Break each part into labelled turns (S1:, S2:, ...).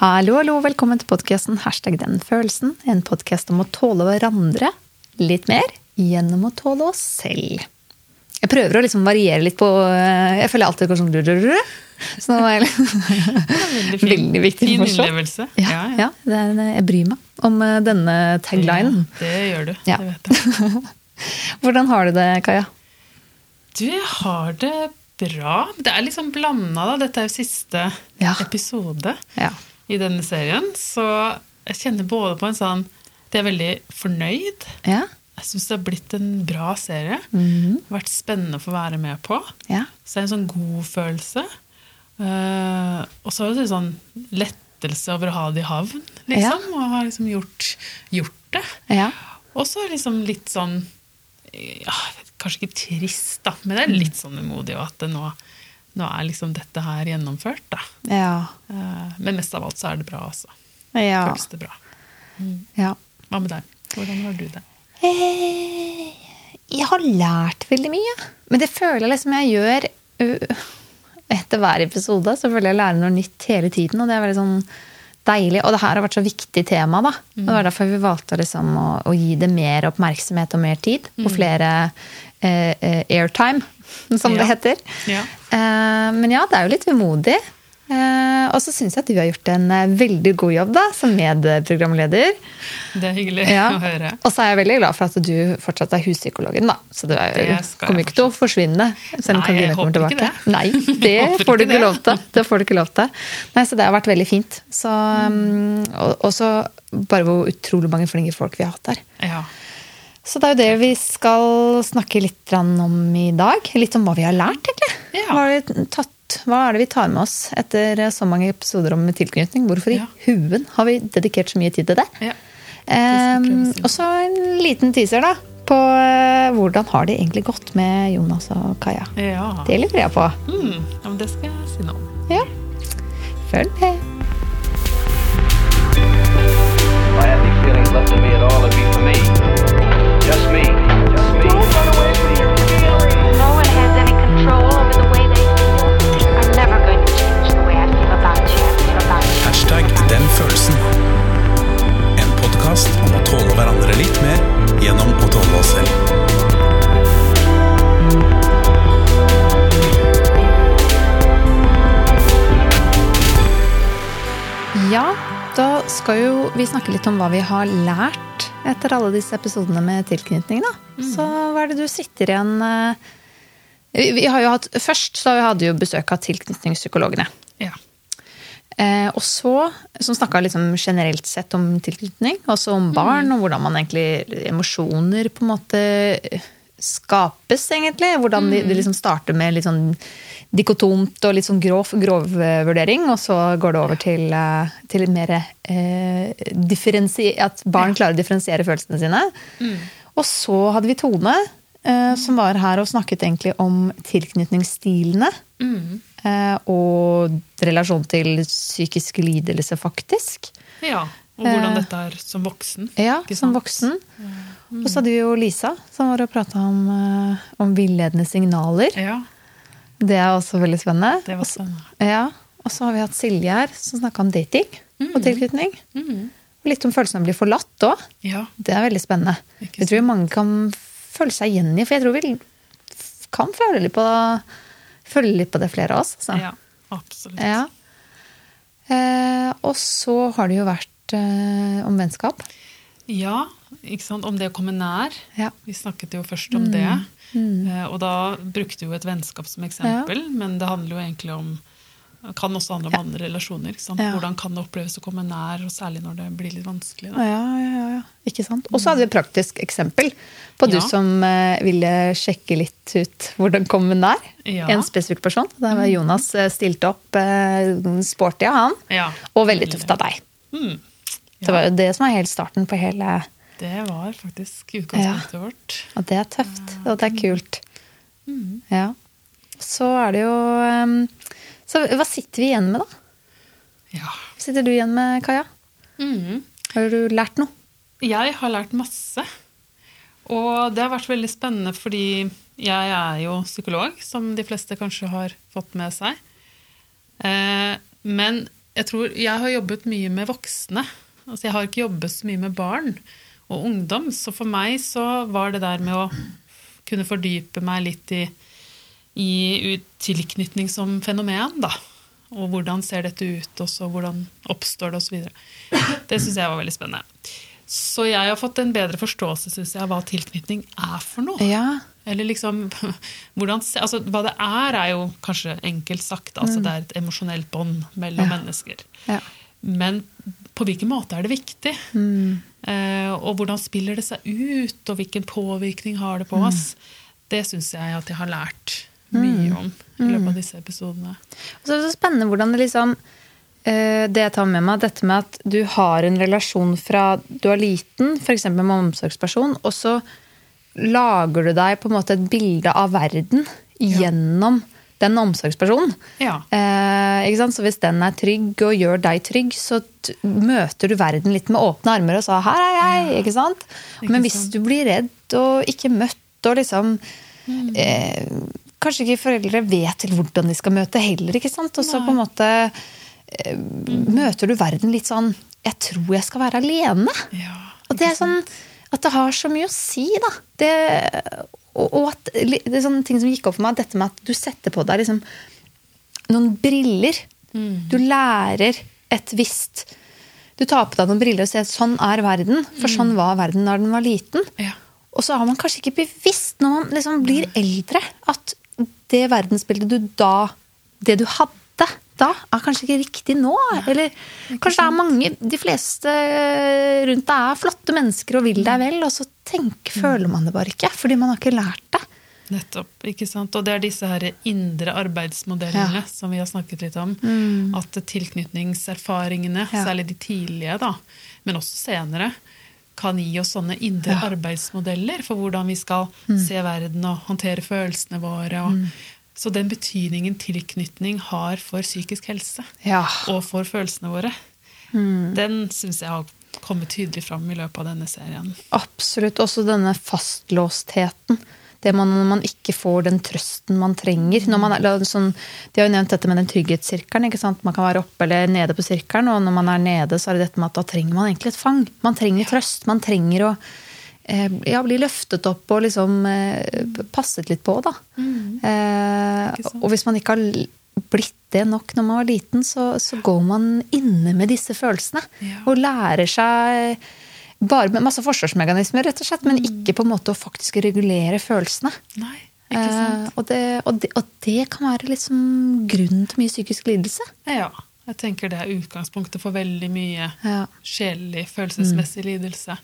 S1: Hallo, hallo, velkommen til podkasten Hashtag den følelsen. En podkast om å tåle hverandre litt mer gjennom å tåle oss selv. Jeg prøver å liksom variere litt på eh, Jeg føler alltid går sånn. Så nå er jeg
S2: Veldig, fin.
S1: veldig viktig
S2: Fin innlevelse.
S1: Ja, ja, det er, jeg bryr meg om denne taglinen.
S2: Ja, det gjør du.
S1: Ja.
S2: Det vet jeg.
S1: Hvordan har du det, Kaja?
S2: Du, jeg har det bra. Det er liksom blanda, da. Dette er jo siste
S1: Ja.
S2: episode
S1: Ja.
S2: I denne serien. Så jeg kjenner både på en sånn Det er veldig fornøyd.
S1: Ja.
S2: Jeg syns det har blitt en bra serie.
S1: Mhm.
S2: Vært spennende å få være med på.
S1: ja.
S2: Så det er en sånn god følelse. Uh, og så er det sånn lettelse over å ha det i havn, liksom. Og ha liksom gjort, gjort det.
S1: Ja.
S2: Og så liksom litt sånn ja, Kanskje ikke trist, da, men det er litt sånn umodig at det nå, nå er liksom dette her gjennomført. da.
S1: Ja.
S2: Eh, Men mest av alt så er det bra, altså.
S1: Ja.
S2: Føles det bra.
S1: ja.
S2: Hva med deg? Hvordan har du det?
S1: Eh, Jeg har lært veldig mye. Men det føler jeg liksom jeg gjør uh, etter hver episode. Så føler jeg lærer noe nytt hele tiden, og det er veldig sånn deilig. Og det her har vært så viktig tema, da. Mm. det var derfor vi valgte liksom å, å gi det mer oppmerksomhet og mer tid. Og flere eh, eh, airtime, som det heter.
S2: Ja.
S1: Eh, men ja, det er jo litt vemodig. Eh, og så syns jeg at du har gjort en eh, veldig god jobb da, som medprogramleder.
S2: Det er hyggelig
S1: Ja.
S2: å høre.
S1: Og så er jeg veldig glad for at du fortsatt er huspsykologen, da. Så du er,
S2: Det
S1: kommer ikke til å forsvinne. Selv om
S2: Nei,
S1: Karoline kommer
S2: tilbake. ikke
S1: tilbake. Nei, det får du
S2: ikke det.
S1: Det får du ikke lov til. Nei, så det har vært veldig fint. Så, um, og, og så bare hvor utrolig mange flinke folk vi har hatt der.
S2: Ja.
S1: Så det er jo det vi skal snakke litt om i dag. Litt om hva vi har lært, egentlig.
S2: Ja.
S1: Hva, har vi tatt, hva er det vi tar med oss etter så mange episoder om tilknytning? Hvorfor i
S2: Ja.
S1: huen har vi dedikert så mye tid til det?
S2: ja.
S1: Um, og så en liten teaser da på eh, hvordan har det egentlig gått med Jonas og Kaja.
S2: ja.
S1: Det lurer jeg på.
S2: Mm, ja men det skal jeg si noe om.
S1: Ja. Følg med.
S3: I have these feelings left in me at all, it'd be for me.
S4: Podkast om å tåle hverandre litt mer gjennom å tåle oss selv.
S1: Ja, da skal jo vi snakke litt om hva vi har lært etter alle disse episodene med tilknytning. da. Så hva er det du sitter igjen eh, vi, vi har jo hatt, Først så hadde vi jo besøk av tilknytningspsykologene. Eh, og så, som snakka liksom generelt sett om tilknytning, også om barn, og hvordan man egentlig emosjoner på en måte skapes, egentlig. Hvordan det de liksom starter med litt sånn dikotomt og litt sånn grov, grov eh, vurdering, og så går det over til, eh, til mer eh, At barn klarer å differensiere følelsene sine. Og så hadde vi Tone, eh, som var her og snakket egentlig om tilknytningsstilene. Eh, og relasjon til psykisk lidelse, faktisk.
S2: ja. Og hvordan
S1: Eh,
S2: dette er som voksen.
S1: Ja, som voksen. Og så hadde vi jo Lisa, som var og prata om, eh, om villedende signaler.
S2: Ja,
S1: Det er også veldig spennende.
S2: det var spennende. Også.
S1: Ja, Og så har vi hatt Silje her, som snakka om dating og tilknytning.
S2: Mm.
S1: Og litt om følelsen av å bli forlatt òg.
S2: Ja.
S1: Det er veldig spennende.
S2: Ikke
S1: Jeg tror mange kan føle seg igjen i, for jeg tror vi kan føle litt på, føle litt på det, flere av oss. Så.
S2: ja, absolutt.
S1: Ja. Eh, og så har det jo vært eh, om vennskap.
S2: Ja, ikke sant? om det å komme nær.
S1: Ja.
S2: Vi snakket jo først om det. Eh, Og da brukte vi jo et vennskap som eksempel, men det handler jo egentlig om kan også handle om andre relasjoner.
S1: Ja.
S2: Hvordan kan det oppleves å komme nær, og særlig når det blir litt vanskelig.
S1: Ja, ja, ja, ja. Ikke sant? Og så hadde vi et praktisk eksempel på du som uh, ville sjekke litt ut hvordan komme nær
S2: Ja.
S1: en spesifikk person. Der var Jonas eh, stilt opp uh, sporty av han,
S2: Ja.
S1: og veldig tøft av deg.
S2: Mm.
S1: Det var jo det som var helt starten på hele
S2: Det var faktisk utgangspunktet vårt.
S1: Og det er tøft, og det er kult.
S2: Mm.
S1: Ja. Så er det jo eh, Så hva sitter vi igjen med, da?
S2: Ja.
S1: Hva sitter du igjen med, Kaja?
S2: Mm.
S1: Har du lært noe?
S2: Jeg har lært masse. Og det har vært veldig spennende fordi jeg er jo psykolog, som de fleste kanskje har fått med seg. Eh, men jeg tror jeg har jobbet mye med voksne. Altså, jeg har ikke jobbet så mye med barn og ungdom. Så for meg så var det der med å kunne fordype meg litt i, i tilknytning som fenomen, da. Og hvordan ser dette ut, og så hvordan oppstår det, osv. Det syns jeg var veldig spennende. Så jeg har fått en bedre forståelse synes jeg, av hva tilknytning er for noe.
S1: Ja.
S2: Eller liksom hvordan, altså, Hva det er, er jo kanskje enkelt sagt. Altså, Det er et emosjonelt bånd mellom mennesker.
S1: Ja.
S2: Men på hvilken måte er det viktig? Eh, og hvordan spiller det seg ut, og hvilken påvirkning har det på oss? Det syns jeg at jeg har lært mye om i løpet av disse episodene.
S1: Og så er det så spennende hvordan det liksom eh, Det jeg tar med meg, dette med at du har en relasjon fra du er liten, f.eks. med en omsorgsperson, og så lager du deg på en måte et bilde av verden gjennom den omsorgspersonen.
S2: Ja.
S1: Eh? Så hvis den er trygg og gjør deg trygg, så møter du verden litt med åpne armer og sa 'her er jeg'. ikke sant? Men hvis du blir redd og ikke møtt og liksom
S2: Mm.
S1: eh, Kanskje ikke foreldre vet til hvordan de skal møte heller, ikke sant? Og så på en måte eh, møter du verden litt sånn 'jeg tror jeg skal være alene'.
S2: Ja,
S1: Og det er sånn at det har så mye å si, da. Det, og, og at det er sånne ting som gikk opp for meg, dette med at du setter på deg liksom noen briller.
S2: Mm.
S1: Du lærer et visst Du tar på deg noen briller og ser sånn er verden, for
S2: Mm.
S1: sånn var verden da den var liten.
S2: Ja.
S1: Og så har man kanskje ikke bevisst når man liksom blir eldre, at det verdensbildet du da Det du hadde da, er kanskje ikke riktig nå. Eller kanskje det er mange De fleste rundt deg er flotte mennesker og vil deg vel, og så tenk, føler man det bare ikke. Fordi man har ikke lært det.
S2: Nettopp. ikke sant? Og det er disse her indre arbeidsmodellene
S1: Ja.
S2: som vi har snakket litt om. At tilknytningserfaringene,
S1: Ja.
S2: særlig de tidlige, da, men også senere, kan gi oss sånne indre
S1: Ja.
S2: arbeidsmodeller for hvordan vi skal se verden og håndtere følelsene våre. Og, Så den betydningen tilknytning har for psykisk helse
S1: Ja.
S2: og for følelsene våre, den syns jeg har kommet tydelig fram i løpet av denne serien.
S1: Absolutt. Også denne fastlåstheten. Det man, når man ikke får den trøsten man trenger. Man er, sånn, de har jo nevnt dette med den trygghetssirkelen. ikke sant? Man kan være oppe eller nede på sirkelen, og når man er nede, så er det dette med at da trenger man egentlig et fang. Man trenger trøst. Man trenger å eh, ja, bli løftet opp og liksom eh, passet litt på, da. Eh, og hvis man ikke har blitt det nok når man var liten, så, så går man inne med disse følelsene.
S2: Ja.
S1: Og lærer seg bare med masse forsvarsmekanismer, rett og slett, men ikke på en måte å faktisk regulere følelsene.
S2: Nei, ikke sant?
S1: Eh, og, det, og, det, og det kan være liksom grunnen til mye psykisk lidelse.
S2: Ja, jeg tenker det er utgangspunktet for veldig mye
S1: Ja.
S2: sjelelig, følelsesmessig lidelse.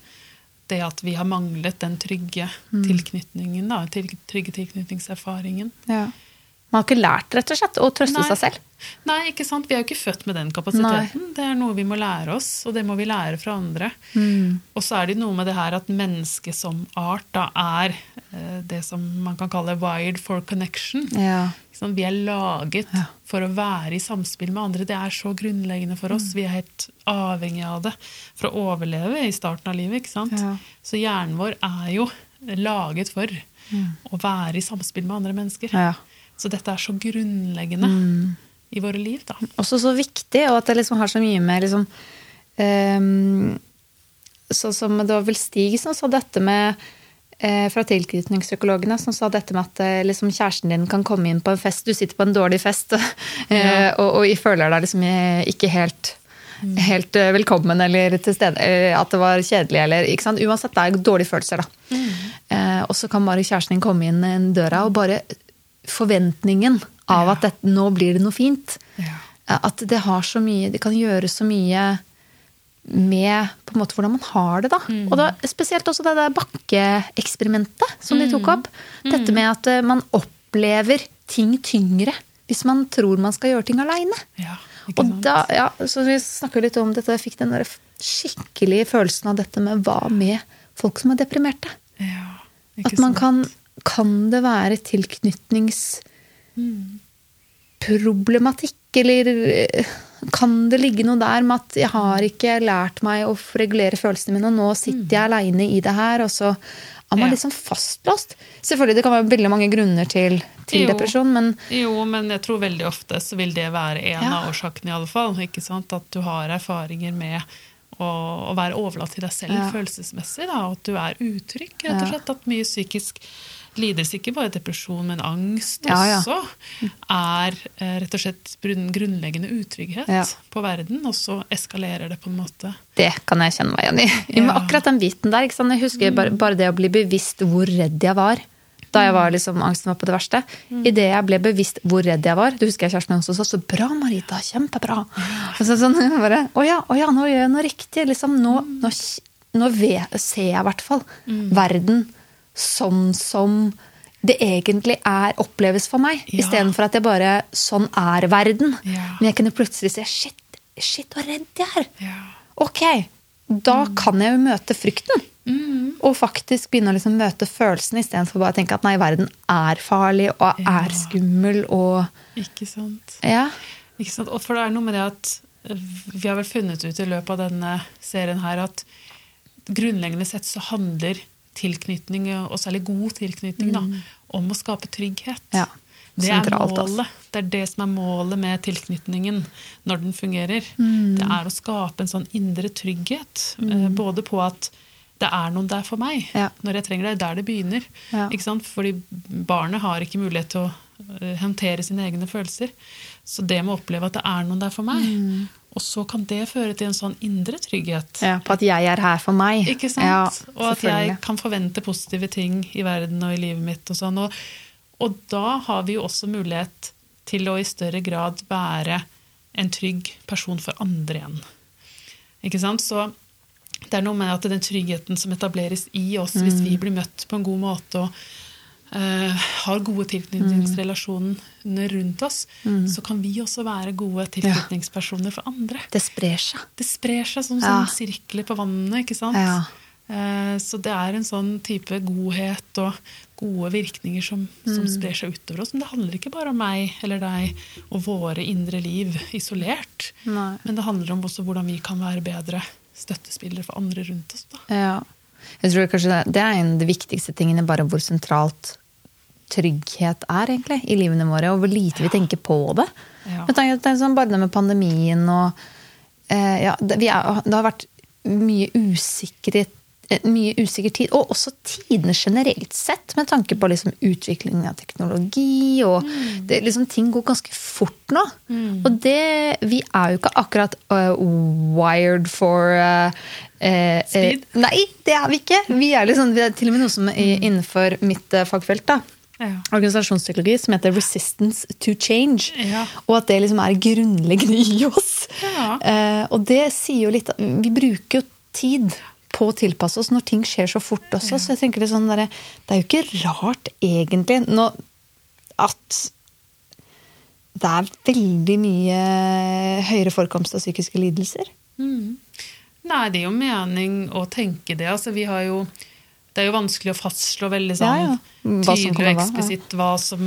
S2: Det at vi har manglet den trygge tilknytningen, da, trygge tilknytningserfaringen.
S1: Man har ikke lært rett og slett å trøste
S2: Nei.
S1: seg selv.
S2: Nei, ikke sant? Vi er jo ikke født med den kapasiteten. Det er noe vi må lære oss, og det må vi lære fra andre. Og så er det noe med det her at mennesket som art da er eh, det som man kan kalle wired for connection.
S1: Ja.
S2: Sånn. Vi er laget for å være i samspill med andre. Det er så grunnleggende for oss. Vi er helt avhengig av det for å overleve i starten av livet. ikke sant?
S1: Ja.
S2: Så hjernen vår er jo laget for å være i samspill med andre mennesker.
S1: Ja.
S2: Så dette er så grunnleggende i våre liv. da.
S1: Også så viktig, og at det liksom har så mye med liksom um, Sånn som det var vel Stig som sa dette med eh, fra tilknytningspsykologene som sa dette med at eh, liksom, kjæresten din kan komme inn på en fest, du sitter på en dårlig fest, ja. og, og føler deg liksom eh, ikke helt Helt eh, velkommen eller til stede, at det var kjedelig. Eller, ikke sant? Uansett, det er dårlige følelser. da. Eh, og så kan bare kjæresten din komme inn en døra, og bare forventningen av at dette, nå blir det noe fint.
S2: Ja.
S1: At det har så mye Det kan gjøre så mye med på en måte hvordan man har det. da. Og da, Spesielt også det der bakkeeksperimentet som de tok opp. Dette med at eh, man opplever ting tyngre hvis man tror man skal gjøre ting aleine.
S2: Ja,
S1: ja, så Vi snakker litt om dette, jeg fikk den der skikkelige følelsen av dette med hva med folk som er deprimerte?
S2: Ja,
S1: At man
S2: sant?
S1: kan Kan det være tilknytningsproblematikk, eller eh, kan det ligge noe der med at jeg har ikke lært meg å regulere følelsene mine, og nå sitter jeg aleine i det her, og så er man
S2: Ja.
S1: liksom fastlåst. Selvfølgelig, det kan være veldig mange grunner til, til
S2: Jo.
S1: depresjon, men
S2: Jo, men jeg tror veldig ofte så vil det være en
S1: Ja.
S2: av årsakene, i alle fall. Ikke sant? At du har erfaringer med å være overlatt til deg selv
S1: Ja.
S2: følelsesmessig. Da, at du er utrygg, rett og slett. At mye psykisk lidelse, ikke bare depresjon, men angst
S1: Ja, ja.
S2: også, er eh, rett og slett grunnleggende utrygghet
S1: Ja.
S2: på verden. Og så eskalerer det på en måte.
S1: det kan jeg kjenne meg igjen i. Men akkurat den biten der, ikke sant? jeg husker bare, bare det å bli bevisst hvor redd jeg var. Da jeg var liksom, angsten var på det verste. Idet jeg ble bevisst hvor redd jeg var, du husker jeg kjæresten min også sa så bra, Marita, kjempebra. Og så sånn, bare, å ja, å ja, nå gjør jeg noe riktig. Liksom, nå, nå, nå vet, ser jeg i hvert fall verden sånn som det egentlig er, oppleves for meg.
S2: Ja.
S1: Istedenfor at jeg bare Sånn er verden.
S2: Ja.
S1: Men jeg kunne plutselig se shit, shit, så redd jeg er.
S2: Ja.
S1: Ok, da kan jeg jo møte frykten.
S2: Mm.
S1: Og faktisk begynne å liksom møte følelsene istedenfor bare å tenke at nei, verden er farlig og
S2: Ja.
S1: er skummel og
S2: Ikke sant?
S1: Ja.
S2: Ikke sant? Og for det er noe med det at vi har vel funnet ut i løpet av denne serien her at grunnleggende sett så handler tilknytning, og særlig god tilknytning, da, om å skape trygghet.
S1: Mm. Ja,
S2: Det er
S1: målet. altså.
S2: Det er det som er målet med tilknytningen når den fungerer.
S1: Mm.
S2: Det er å skape en sånn indre trygghet. mm. Både på at det er noen der for meg
S1: Ja.
S2: når jeg trenger det. Er der det begynner.
S1: Ja.
S2: Fordi barnet har ikke mulighet til å eh, håndtere sine egne følelser. Så det med å oppleve at det er noen der for meg,
S1: Mm.
S2: Og så kan det føre til en sånn indre trygghet.
S1: ja. På at jeg er her for meg.
S2: Ikke sant?
S1: Ja,
S2: og at jeg kan forvente positive ting i verden og i livet mitt. Og sånn. Og, og da har vi jo også mulighet til å i større grad være en trygg person for andre igjen. Ikke sant? Så det er noe med at den tryggheten som etableres i oss hvis
S1: Mm.
S2: vi blir møtt på en god måte og eh, har gode tilknytningsrelasjoner rundt oss,
S1: Mm.
S2: så kan vi også være gode tilknytningspersoner for andre
S1: Det sprer seg.
S2: det sprer seg som
S1: Ja.
S2: sånn sirkler på vannet, ikke sant?
S1: Ja.
S2: Eh, Så det er en sånn type godhet og gode virkninger som, som
S1: Mm.
S2: sprer seg utover oss. Men det handler ikke bare om meg eller deg og våre indre liv isolert.
S1: Nei.
S2: Men det handler om også hvordan vi kan være bedre støttespillere for andre rundt oss. Da.
S1: Ja. Jeg tror kanskje det, det er en av de viktigste tingene, bare hvor sentralt trygghet er egentlig i livene våre, og hvor lite vi tenker på det.
S2: Ja.
S1: Det sånn, bare det med pandemien og eh, ja, det, vi er, det har vært mye usikkerhet eh, mye usikker tid, og også tidene generelt sett, med tanke på liksom utviklingen av teknologi. og
S2: Mm.
S1: det, liksom, Ting går ganske fort nå. Og det, vi er jo ikke akkurat uh, wired for uh, uh,
S2: Speed?
S1: nei, det er vi ikke. Vi er, liksom, vi er til og med noe som er innenfor mitt fagfelt. da
S2: Ja.
S1: organisasjonspsykologi som heter 'resistance to change'.
S2: Ja.
S1: Og at det liksom er grunnleggende i oss.
S2: Ja.
S1: Eh, og det sier jo litt Vi bruker jo tid på å tilpasse oss når ting skjer så fort også. Så jeg tenker Det, sånn der, det er jo ikke rart, egentlig, nå, at det er veldig mye høyere forekomst av psykiske lidelser.
S2: Mm. Nei, det er jo mening å tenke det. Altså, vi har jo det er jo vanskelig å fastslå veldig sånn
S1: Ja, ja. Hva
S2: tydelig og
S1: ja.
S2: eksplisitt hva som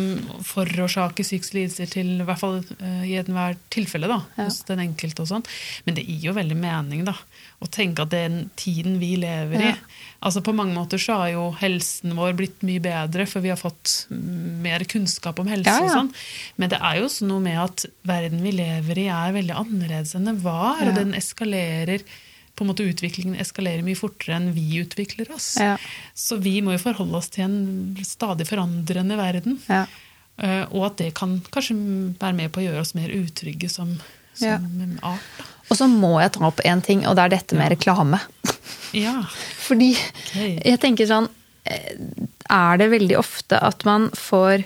S2: forårsaker psykiske lidelser til i hvert fall eh, i enhver tilfelle da,
S1: Ja.
S2: hos den enkelte. og sånn. Men det gir jo veldig mening da, å tenke at den tiden vi lever
S1: Ja.
S2: i altså På mange måter så har jo helsen vår blitt mye bedre, for vi har fått mm, mer kunnskap om helse.
S1: Ja, ja.
S2: og sånn. Men det er jo også noe med at verden vi lever i, er veldig annerledes enn den var.
S1: Ja.
S2: Og den eskalerer på en måte Utviklingen eskalerer mye fortere enn vi utvikler oss.
S1: Ja.
S2: Så vi må jo forholde oss til en stadig forandrende verden.
S1: Ja.
S2: Eh, Og at det kan kanskje være med på å gjøre oss mer utrygge som, som
S1: Ja.
S2: art. Da.
S1: Og så må jeg ta opp én ting, og det er dette med reklame.
S2: Ja.
S1: Fordi
S2: okay.
S1: jeg tenker sånn eh, Er det veldig ofte at man får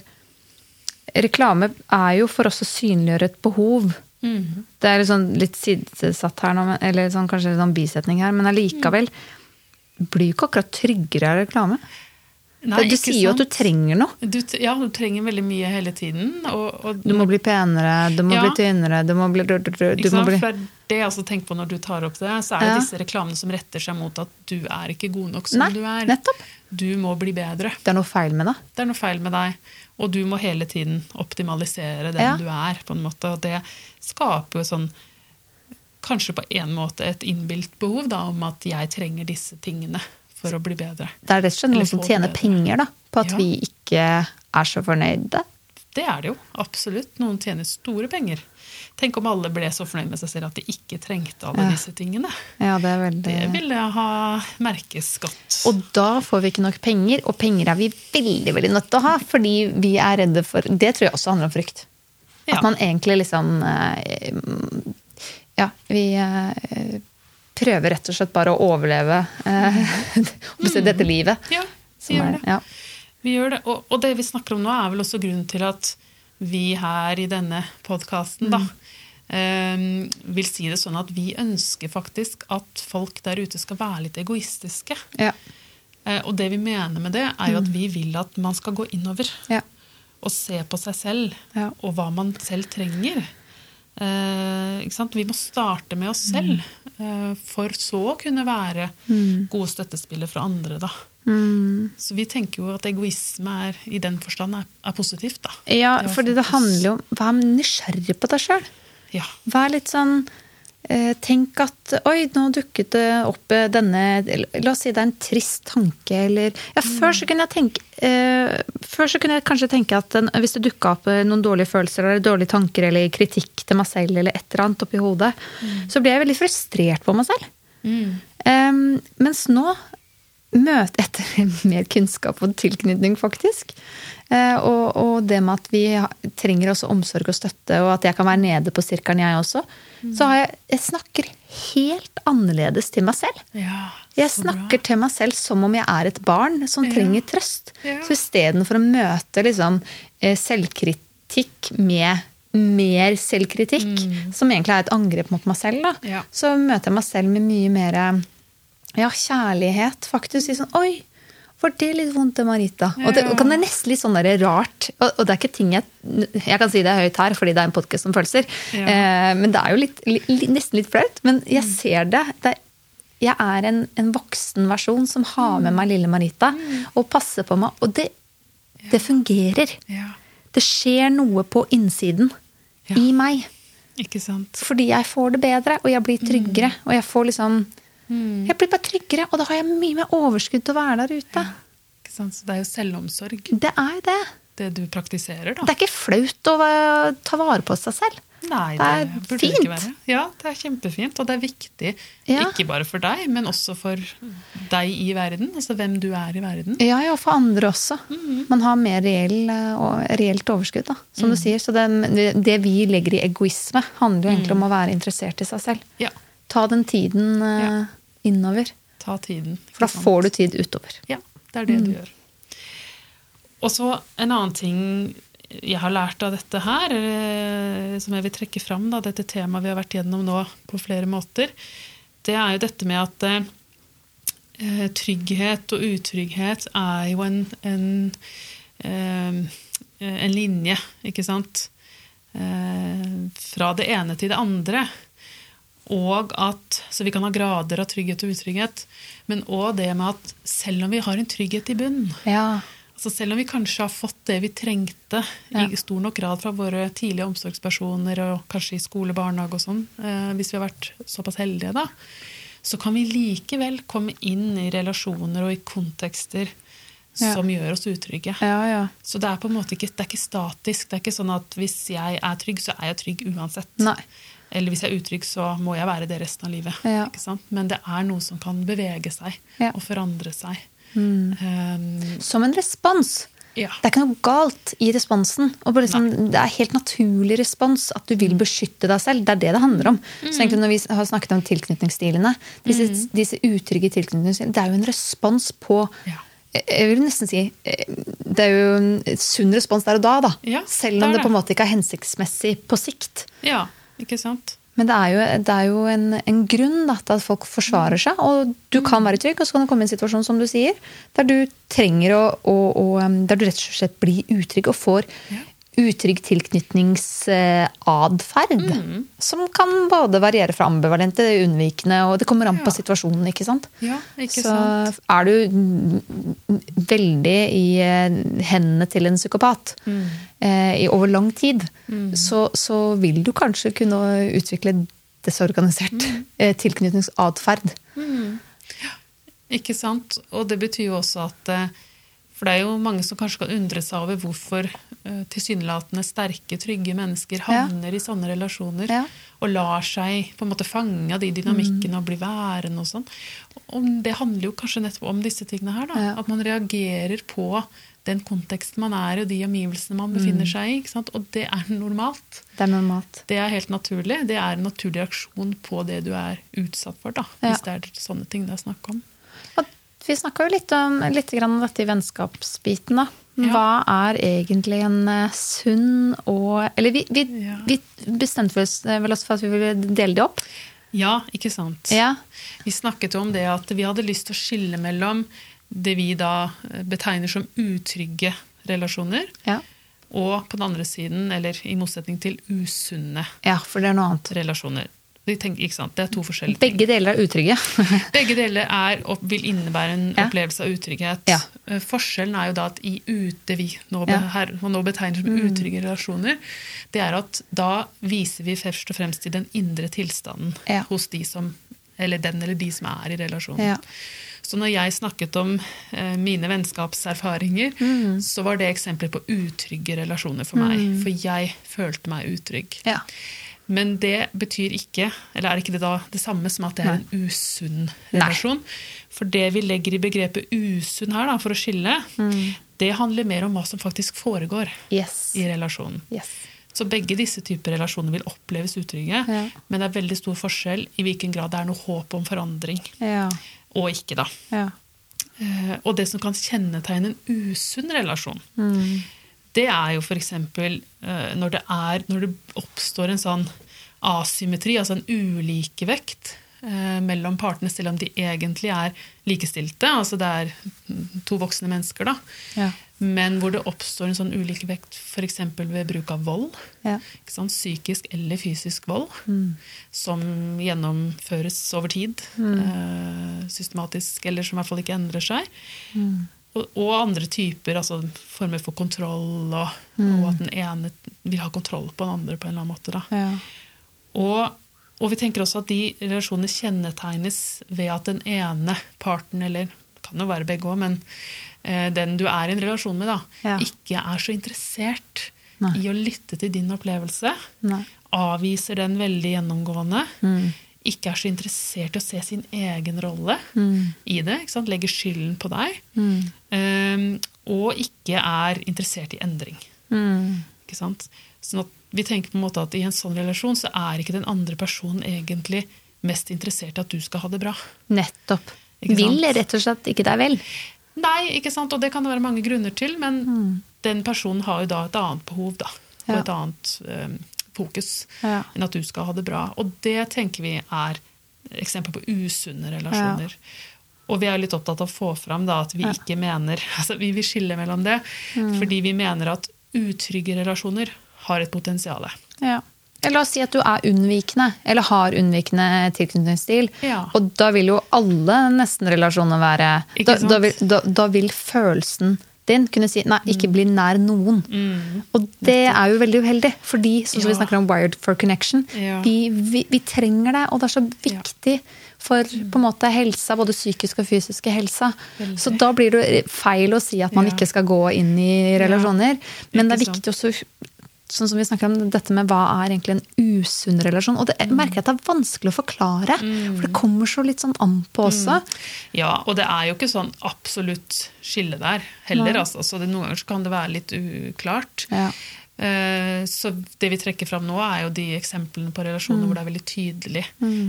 S1: Reklame er jo for oss å synliggjøre et behov.
S2: Mhm.
S1: Det er sånn litt sidesatt her nå, eller sånn, kanskje en sånn bisetning her, men allikevel blir jo ikke akkurat tryggere av reklame.
S2: Nei,
S1: du sier jo at du trenger noe.
S2: du, Ja, du trenger veldig mye hele tiden. Og, og,
S1: Du må bli penere, du må
S2: Ja.
S1: bli tynnere, du må bli Du, du,
S2: Ikke sant?
S1: bli
S2: For det jeg også tenker på når du tar opp det. Så er det
S1: Ja.
S2: disse reklamene som retter seg mot at du er ikke god nok som
S1: Nei,
S2: du er.
S1: nettopp.
S2: Du må bli bedre.
S1: Det er noe feil med deg.
S2: Det er noe feil med deg. Og du må hele tiden optimalisere den
S1: Ja.
S2: du er. på en måte, Og det skaper jo sånn Kanskje på en måte et innbilt behov da, om at jeg trenger disse tingene for å bli bedre.
S1: Det er rett og slett noen som tjener
S2: bedre.
S1: penger da, på at
S2: Ja.
S1: vi ikke er så fornøyde.
S2: Det er det jo, absolutt. Noen tjener store penger. Tenk om alle ble så fornøyd med seg selv at de ikke trengte alle
S1: Ja.
S2: disse tingene.
S1: Ja, det er veldig...
S2: Det ville ha merkes godt.
S1: Og da får vi ikke nok penger, og penger er vi veldig veldig nødt til å ha, fordi vi er redde for Det tror jeg også handler om frykt.
S2: Ja.
S1: At man egentlig liksom eh, Ja, vi eh, prøver rett og slett bare å overleve mm. dette livet.
S2: Ja, vi gjør det.
S1: Ja.
S2: Vi gjør det. Og, og det vi snakker om nå, er vel også grunnen til at vi her i denne podkasten eh, vil si det sånn at vi ønsker faktisk at folk der ute skal være litt egoistiske.
S1: Ja.
S2: Eh, og det vi mener med det, er jo at vi vil at man skal gå innover
S1: Ja.
S2: og se på seg selv,
S1: Ja.
S2: og hva man selv trenger. Eh? Vi må starte med oss selv, eh, for så å kunne være gode støttespillere for andre. da.
S1: Mm.
S2: Så vi tenker jo at egoisme er, i den forstand er, er positivt. da.
S1: ja, for det handler jo om Vær nysgjerrig på deg sjøl.
S2: Ja.
S1: Vær litt sånn eh, Tenk at Oi, nå dukket det opp eh, denne La oss si det er en trist tanke, eller Ja, før så kunne jeg tenke eh, Før så kunne jeg kanskje tenke at den, hvis det dukka opp eh, noen dårlige følelser eller dårlige tanker eller kritikk til meg selv eller et eller annet oppi hodet, så ble jeg veldig frustrert på meg selv. Em, mens nå møte etter mer kunnskap og tilknytning, faktisk. Eh, og, og det med at vi trenger også omsorg og støtte, og at jeg kan være nede på sirkelen, jeg også. Så har jeg, jeg snakker helt annerledes til meg selv.
S2: ja
S1: Jeg
S2: snakker bra.
S1: til meg selv som om jeg er et barn som
S2: Ja.
S1: trenger trøst.
S2: Ja.
S1: Så istedenfor å møte liksom, eh, selvkritikk med mer selvkritikk, som egentlig er et angrep mot meg selv, da,
S2: Mm.
S1: Så møter jeg meg selv med mye mer ja, kjærlighet, faktisk. Si sånn Oi! Var det litt vondt, Marita? Og det, og kan det nesten litt sånn der rart Og, og det er ikke ting jeg Jeg kan si det høyt her, fordi det er en podkast om følelser.
S2: Ja.
S1: Eh, men det er jo litt, li, nesten litt flaut. Men jeg ser det. det er, jeg er en, en voksen versjon som har med meg lille Marita og passer på meg. Og det, det fungerer.
S2: Ja,
S1: Det skjer noe på innsiden
S2: Ja.
S1: i meg.
S2: ikke sant.
S1: Fordi jeg får det bedre, og jeg blir tryggere. Og jeg får liksom Jeg blir bare tryggere, og da har jeg mye mer overskudd til å være der ute.
S2: Sant? Så det er jo selvomsorg,
S1: Det er det.
S2: det du praktiserer, da.
S1: Det er ikke flaut å ta vare på seg selv.
S2: Nei,
S1: det er
S2: burde det
S1: fint.
S2: ikke være. Ja, det er kjempefint, og det er viktig.
S1: Ja.
S2: Ikke bare for deg, men også for deg i verden. Altså hvem du er i verden.
S1: Ja, ja, for andre også.
S2: Mm.
S1: Man har mer reell, eh, reelt overskudd, da, som du sier. Så det, det vi legger i egoisme, handler jo egentlig om å være interessert i seg selv.
S2: Ja,
S1: Ta den tiden eh,
S2: Ja.
S1: Innover,
S2: ta tiden.
S1: for da
S2: sant?
S1: får du tid utover.
S2: Ja, det er det du gjør. Og så en annen ting jeg har lært av dette her, eh, som jeg vil trekke fram, da, dette temaet vi har vært gjennom nå på flere måter, det er jo dette med at eh, trygghet og utrygghet er jo en, en, eh, en linje, ikke sant? Eh, fra det ene til det andre. Og at, Så vi kan ha grader av trygghet og utrygghet. Men òg det med at selv om vi har en trygghet i bunnen,
S1: Ja.
S2: altså selv om vi kanskje har fått det vi trengte
S1: Ja.
S2: i stor nok grad fra våre tidlige omsorgspersoner, og kanskje i skole, barnehage og sånn, eh, hvis vi har vært såpass heldige, da, så kan vi likevel komme inn i relasjoner og i kontekster
S1: Ja.
S2: som gjør oss utrygge.
S1: Ja, ja.
S2: Så det er på en måte ikke, det er ikke statisk. Det er ikke sånn at hvis jeg er trygg, så er jeg trygg uansett.
S1: Nei.
S2: Eller hvis jeg er utrygg, så må jeg være det resten av livet.
S1: Ja.
S2: Men det er noe som kan bevege seg
S1: Ja.
S2: og forandre seg.
S1: Mm.
S2: Um,
S1: Som en respons.
S2: ja.
S1: Det er ikke noe galt i responsen. Liksom, det er helt naturlig respons at du vil
S2: Mm.
S1: beskytte deg selv. Det er det det handler om. Så egentlig når vi har snakket om tilknytningsstilene, disse,
S2: Mm.
S1: disse utrygge tilknytningsstilene, det er jo en respons på
S2: Ja.
S1: Jeg vil nesten si eh, det er jo en sunn respons der og da, da.
S2: Ja,
S1: Selv om
S2: det,
S1: det på en måte ikke er hensiktsmessig på sikt.
S2: ja, ikke sant?
S1: Men det er jo, det er jo en, en grunn da, til at folk forsvarer seg. Og du kan være trygg, og så kan det komme en situasjon som du sier, der du trenger å, å, å um, Der du rett og slett blir utrygg og får
S2: Ja.
S1: Utrygg tilknytningsatferd. Som kan både variere fra ambivalent til unnvikende, og det kommer an på
S2: Ja.
S1: situasjonen. ikke sant?
S2: Ja, ikke
S1: så
S2: sant?
S1: er du mm, veldig i eh, hendene til en psykopat
S2: Mm.
S1: eh, i over lang tid, så, så vil du kanskje kunne utvikle desorganisert
S2: Mm.
S1: eh, tilknytningsatferd.
S2: Ikke sant? Og det betyr jo også at eh, For det er jo mange som kanskje kan undre seg over hvorfor eh, tilsynelatende sterke, trygge mennesker havner i sånne relasjoner
S1: Ja.
S2: og lar seg på en måte fange av de dynamikkene og bli værende og sånn. Det handler jo kanskje nettopp om disse tingene her. da,
S1: Ja.
S2: At man reagerer på den konteksten man er i, og de omgivelsene man befinner seg i. ikke sant? Og det er normalt.
S1: Det er normalt.
S2: Det er helt naturlig. Det er en naturlig reaksjon på det du er utsatt for. da,
S1: Ja.
S2: Hvis det er sånne ting det er snakk om.
S1: Vi snakka jo litt om, litt grann om dette i vennskapsbiten. da.
S2: Ja.
S1: Hva er egentlig en eh, sunn og Eller vi, vi,
S2: Ja.
S1: vi bestemte oss vel oss for at vi ville dele det opp.
S2: Ja, ikke sant?
S1: Ja.
S2: Vi snakket jo om det at vi hadde lyst til å skille mellom det vi da eh, betegner som utrygge relasjoner,
S1: Ja.
S2: og på den andre siden, eller i motsetning til usunne
S1: ja, for det er noe annet.
S2: relasjoner. Tenker? Det er to forskjellige ting.
S1: Begge deler er utrygge.
S2: Begge deler er, vil innebære en
S1: Ja.
S2: opplevelse av utrygghet.
S1: Ja.
S2: Eh, Forskjellen er jo da at i ute vi nå,
S1: Ja. Mm.
S2: her, nå betegner som utrygge relasjoner, det er at da viser vi først og fremst til den indre tilstanden hos de som, eller den eller de som er i relasjonen. Så når jeg snakket om eh, mine vennskapserfaringer,
S1: Mm.
S2: så var det eksempler på utrygge relasjoner for meg. For jeg følte meg utrygg.
S1: Ja.
S2: Men det betyr ikke, eller er ikke det da det samme som at det er en usunn relasjon? For det vi legger i begrepet usunn her, da, for å skille,
S1: Mm.
S2: det handler mer om hva som faktisk foregår
S1: Yes.
S2: i relasjonen.
S1: yes.
S2: Så begge disse typer relasjoner vil oppleves utrygge,
S1: Ja.
S2: men det er veldig stor forskjell i hvilken grad det er noe håp om forandring,
S1: Ja.
S2: og ikke, da.
S1: ja.
S2: Eh, Og det som kan kjennetegne en usunn relasjon,
S1: Mm.
S2: Det er jo f.eks. når, det er- når det oppstår en sånn asymmetri, altså en ulikevekt eh, mellom partene, selv om de egentlig er likestilte. Altså det er mm, to voksne mennesker, da.
S1: Ja.
S2: Men hvor det oppstår en sånn ulikevekt f.eks. ved bruk av vold.
S1: Ja.
S2: Psykisk eller fysisk vold. Som gjennomføres over tid. Mm. systematisk, eller som i hvert fall ikke endrer seg. Og, og andre typer, altså former for kontroll, og, og at den ene vil ha kontroll på den andre på en eller annen måte.
S1: Ja.
S2: Og, og vi tenker også at de relasjonene kjennetegnes ved at den ene parten, eller det kan jo være begge òg, men eh, den du er i en relasjon med, da,
S1: Ja.
S2: ikke er så interessert
S1: Nei.
S2: i å lytte til din opplevelse.
S1: Nei.
S2: Avviser den veldig gjennomgående.
S1: Mm.
S2: Ikke er så interessert i å se sin egen rolle
S1: Mm.
S2: i det. Legger skylden på deg.
S1: Mm.
S2: Um, og ikke er interessert i endring.
S1: Mm.
S2: Ikke sant? Sånn at vi tenker på en måte at i en sånn relasjon så er ikke den andre personen egentlig mest interessert i at du skal ha det bra.
S1: Nettopp. Vil rett og slett ikke deg vel.
S2: Nei, ikke sant? og det kan det være mange grunner til, men den personen har jo da et annet behov, da. Og
S1: Mm. Ja.
S2: et annet eh, fokus
S1: Ja.
S2: enn at du skal ha det bra. Og det tenker vi er eksempel på usunne relasjoner. Og vi er litt opptatt av å få fram da, at vi
S1: Ja.
S2: ikke mener altså Vi vil skille mellom det,
S1: Mm.
S2: fordi vi mener at utrygge relasjoner har et potensial.
S1: Ja. La oss si at du er unnvikende, eller har unnvikende tilknytningsstil.
S2: Ja.
S1: Og da vil jo alle nesten-relasjoner være da, da, vil, da, da vil følelsen din kunne si nei, ikke bli nær noen. Og det er jo veldig uheldig, fordi som vi
S2: Mm.
S1: Snakker om wired for connection,
S2: Ja.
S1: vi, vi, vi trenger det, og det er så viktig for på en måte helsa, både psykisk og fysiske helsa.
S2: Veldig.
S1: Så da blir det feil å si at man
S2: Ja.
S1: ikke skal gå inn i relasjoner. Men det er viktig også Sånn som vi snakker om dette med hva er egentlig en usunn relasjon. Og det
S2: Mm.
S1: merker jeg at det er vanskelig å forklare. For det kommer så litt sånn an på også.
S2: Ja, og det er jo ikke sånn absolutt skille der heller. Altså. Så det, noen ganger så kan det være litt uklart.
S1: Ja.
S2: Eh, Så det vi trekker fram nå, er jo de eksemplene på relasjoner hvor det er veldig tydelig.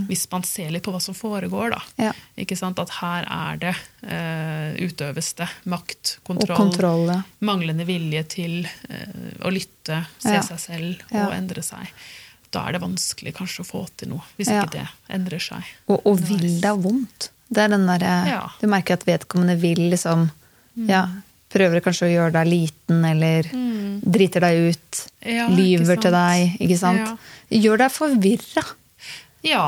S2: Hvis man ser litt på hva som foregår, da.
S1: Ja.
S2: Ikke sant? At her er det uh, utøves det makt, kontroll,
S1: kontroll, ja.
S2: manglende vilje til uh, å lytte, se
S1: Ja.
S2: seg selv og endre seg. Da er det vanskelig kanskje å få til noe, hvis ikke det endrer seg.
S1: Og, og vil deg vondt. Det er den derre.
S2: Mm.
S1: Du merker at vedkommende vil liksom Ja, prøver kanskje å gjøre deg liten, eller driter deg ut.
S2: Ja,
S1: lyver til deg, ikke sant.
S2: Ja.
S1: Gjør deg forvirra.
S2: Ja,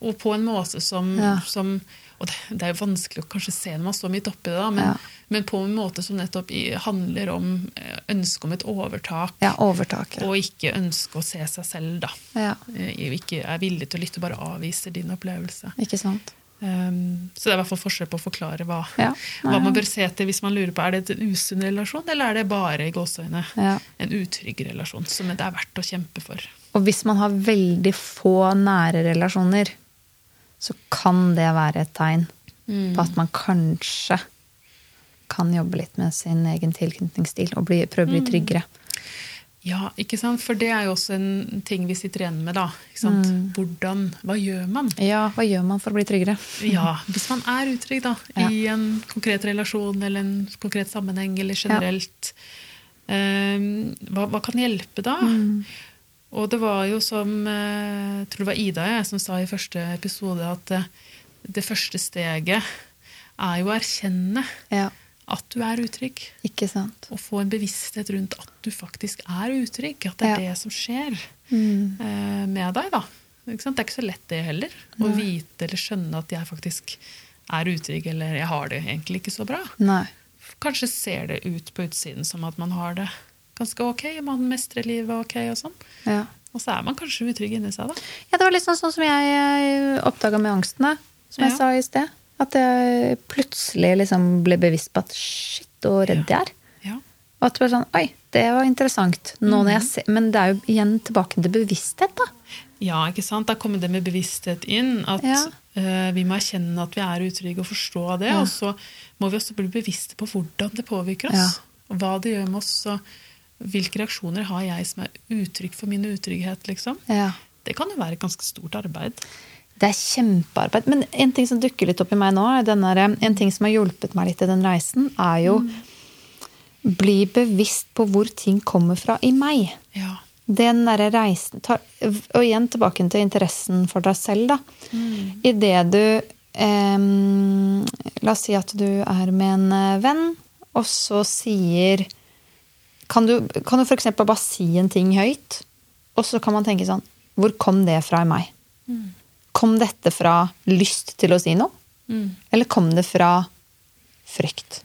S2: og på en måte som,
S1: Ja.
S2: som og det, det er jo vanskelig å kanskje se når man står midt oppi det, da, men,
S1: Ja.
S2: men på en måte som nettopp handler om eh, ønsket om et overtak,
S1: Ja, overtaket.
S2: og ikke ønske å se seg selv, da.
S1: Ja,
S2: Eh, Ikke er villig til å lytte, bare avviser din opplevelse.
S1: ikke sant.
S2: Um, så det er i hvert fall forskjell på å forklare hva,
S1: Ja.
S2: hva man bør se etter hvis man lurer på er det en usunn relasjon, eller er det bare i gåseøyne
S1: Ja.
S2: en utrygg relasjon som det er verdt å kjempe for.
S1: Og hvis man har veldig få nære relasjoner, så kan det være et tegn på at man kanskje kan jobbe litt med sin egen tilknytningsstil og bli, prøve å bli tryggere.
S2: Ja, ikke sant? For det er jo også en ting vi sitter igjen med, da. Ikke sant? Hvordan, hva gjør man?
S1: Ja, hva gjør man for å bli tryggere?
S2: Ja, hvis man er utrygg da, i en konkret relasjon eller en konkret sammenheng eller generelt, eh, hva, hva kan hjelpe da? Og det var jo som eh, jeg tror det var Ida jeg, som sa i første episode at det, det første steget er jo å erkjenne
S1: Ja,
S2: at du er utrygg.
S1: ikke sant?
S2: Og få en bevissthet rundt at du faktisk er utrygg. At det er
S1: Ja.
S2: det som skjer
S1: Mm.
S2: eh, med deg. da. Det er ikke så lett det heller. Å vite eller skjønne at jeg faktisk er utrygg, eller jeg har det egentlig ikke så bra.
S1: Nei.
S2: Kanskje ser det ut på utsiden som at man har det ganske ok, man mestrer livet ok og sånn.
S1: Ja.
S2: Og så er man kanskje utrygg inni seg, da.
S1: Ja, det var litt sånn, sånn som jeg oppdaga med angstene, som jeg sa i sted. At jeg plutselig liksom ble bevisst på at shit, så redd jeg er.
S2: Ja.
S1: Og at det ble sånn, oi, det var interessant. Jeg ser, men det er jo igjen tilbake til bevissthet, da.
S2: Ja, ikke sant? Da kommer det med bevissthet inn. At
S1: Ja.
S2: uh, vi må erkjenne at vi er utrygge og forstå det.
S1: Ja.
S2: Og så må vi også bli bevisste på hvordan det påvirker oss. Og hva det gjør med oss. Og hvilke reaksjoner har jeg som er uttrykk for min utrygghet, liksom.
S1: Ja.
S2: Det kan jo være et ganske stort arbeid.
S1: Det er kjempearbeid. Men en ting som dukker litt opp i meg nå, er den der, en ting som har hjulpet meg litt i den reisen, er jo bli bevisst på hvor ting kommer fra i meg.
S2: Ja.
S1: Den derre reisen tar, Og igjen tilbake til interessen for deg selv, da. I det du eh, La oss si at du er med en eh, venn, og så sier Kan du, kan du f.eks. bare si en ting høyt, og så kan man tenke sånn Hvor kom det fra i meg? Kom dette fra lyst til å si noe?
S2: Mm.
S1: Eller kom det fra frykt?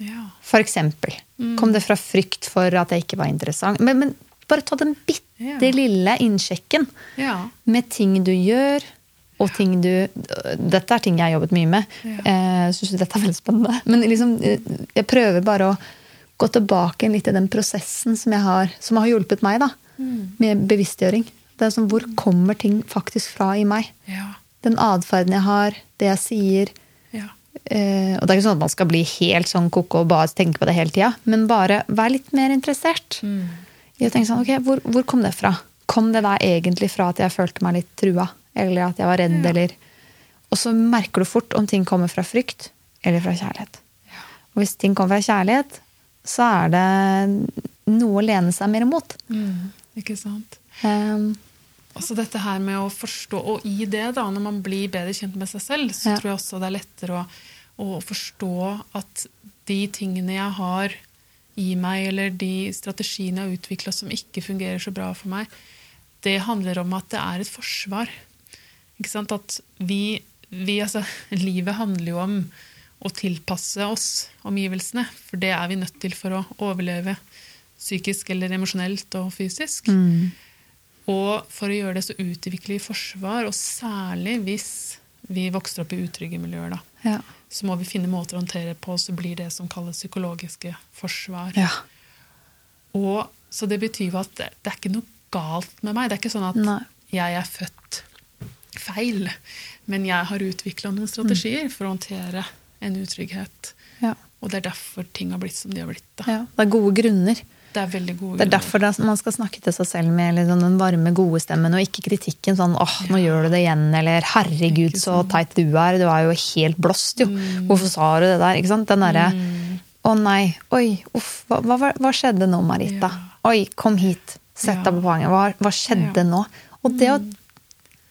S2: Ja.
S1: For eksempel. Kom det fra frykt for at jeg ikke var interessant? Men, men bare ta den bitte
S2: Ja.
S1: lille innsjekken
S2: Ja.
S1: med ting du gjør, og ting du Dette er ting jeg har jobbet mye med. Eh, Jeg syns dette er veldig spennende. Men liksom, eh, jeg prøver bare å gå tilbake litt til den prosessen som, har, som har hjulpet meg, da. Med bevisstgjøring. Det er sånn, Hvor kommer ting faktisk fra i meg?
S2: Ja.
S1: Den atferden jeg har, det jeg sier.
S2: Ja.
S1: Eh, og det er ikke sånn at man skal bli helt sånn koko og bare tenke på det hele tida, men bare vær litt mer interessert. I å tenke sånn, ok, hvor, hvor kom det fra? Kom det der egentlig fra at jeg følte meg litt trua? Eller at jeg var redd,
S2: Ja.
S1: eller Og så merker du fort om ting kommer fra frykt eller fra kjærlighet. Og hvis ting kommer fra kjærlighet, så er det noe å lene seg mer mot.
S2: Mm. Ikke sant?
S1: Um,
S2: Altså dette her med å forstå, og i det da, når man blir bedre kjent med seg selv, så
S1: Ja.
S2: tror jeg også det er lettere å, å forstå at de tingene jeg har i meg, eller de strategiene jeg har utvikla som ikke fungerer så bra for meg, det handler om at det er et forsvar. Ikke sant? At vi, vi altså, Livet handler jo om å tilpasse oss omgivelsene, for det er vi nødt til for å overleve psykisk eller emosjonelt og fysisk. Og for å gjøre det så utvikler vi forsvar, og særlig hvis vi vokser opp i utrygge miljøer, da,
S1: ja.
S2: så må vi finne måter å håndtere på, så blir det som kalles psykologiske forsvar.
S1: ja.
S2: Og, så det betyr at det, det er ikke noe galt med meg. Det er ikke sånn at
S1: Nei.
S2: jeg er født feil, men jeg har utvikla noen strategier for å håndtere en utrygghet.
S1: Ja.
S2: Og det er derfor ting har blitt som de har blitt. Da.
S1: ja. Det er gode grunner.
S2: Det er veldig gode
S1: Det er derfor det- man skal snakke til seg selv med liksom den varme, gode stemmen, og ikke kritikken sånn 'åh, nå gjør du det igjen', eller 'herregud, så teit du er', du er jo helt blåst, jo. Hvorfor sa du det der? Ikke sant? Den derre 'å nei, oi, uff, hva, hva, hva skjedde nå, Marita'?
S2: Ja.
S1: Oi, kom hit, sett
S2: Ja.
S1: deg på poenget. Hva, hva skjedde
S2: Ja.
S1: nå? Og det å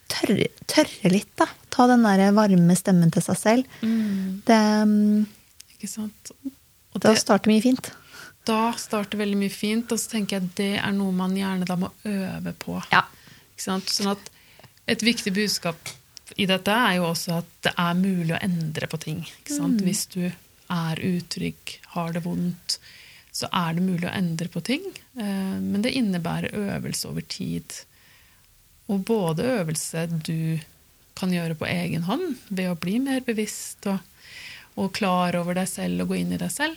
S1: tørre, tørre litt, da. Ta den der varme stemmen til seg selv.
S2: Mm,
S1: Det, mm,
S2: ikke sant? Og
S1: det,
S2: det,
S1: starter mye fint.
S2: Da starter veldig mye fint, og så tenker jeg at det er noe man gjerne da må øve på.
S1: Ja.
S2: Sånn at et viktig budskap i dette er jo også at det er mulig å endre på ting. Ikke sant? Hvis du er utrygg, har det vondt, så er det mulig å endre på ting. Eh, Men det innebærer øvelse over tid. Og både øvelse du kan gjøre på egen hånd ved å bli mer bevisst og, og klar over deg selv og gå inn i deg selv.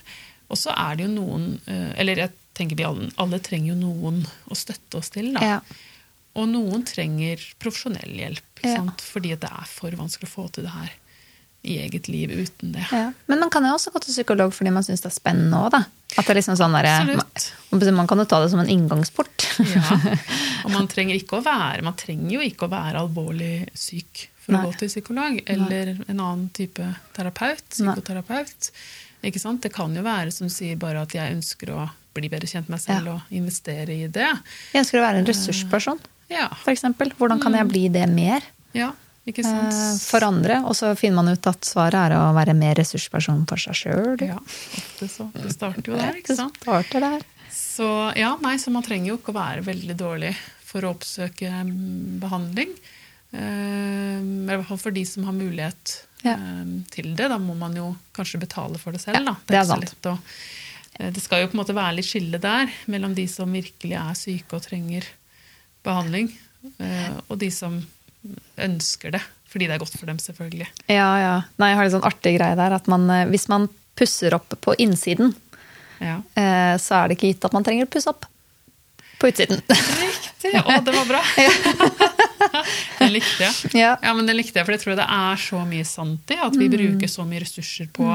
S2: Og så er det jo noen eh, Eller jeg tenker vi alle, alle trenger jo noen å støtte oss til. da.
S1: Ja.
S2: Og noen trenger profesjonell hjelp,
S1: Ja.
S2: sant? fordi det er for vanskelig å få til det her i eget liv uten det.
S1: Ja. Men man kan jo også gå til psykolog fordi man syns det er spennende òg, da. At det er liksom sånn der, man, man kan jo ta det som en inngangsport.
S2: Ja. Og man trenger ikke å være Man trenger jo ikke å være alvorlig syk for
S1: Nei.
S2: å gå til psykolog, eller en annen type terapeut, psykoterapeut. Det kan jo være som sier bare at jeg ønsker å bli bedre kjent med meg selv
S1: Ja.
S2: og investere i det.
S1: Jeg ønsker å være en ressursperson,
S2: Ja,
S1: for eksempel. Hvordan kan jeg bli det mer
S2: ja ikke sant?
S1: eh, for andre? Og så finner man ut at svaret er å være mer ressursperson for seg sjøl.
S2: Ja, ofte så. Det starter jo der, ikke sant?
S1: Det Starter der.
S2: Så ja, nei, så man trenger jo ikke å være veldig dårlig for å oppsøke mm, behandling. Eh, I hvert fall for de som har mulighet
S1: Ja.
S2: um, til det. Da må man jo kanskje betale for det selv.
S1: Ja, det er sant.
S2: å- uh, det skal jo på en måte være litt skille der mellom de som virkelig er syke og trenger behandling, uh, og de som ønsker det. Fordi det er godt for dem, selvfølgelig.
S1: Ja, ja. Nei, jeg har en sånn artig greie der at man, hvis man pusser opp på innsiden,
S2: Ja.
S1: uh, så er det ikke gitt at man trenger å pusse opp på utsiden.
S2: Riktig! Å, det var bra! det likte jeg.
S1: Ja.
S2: Ja, men det likte jeg, for jeg tror det er så mye sant i at vi bruker så mye ressurser på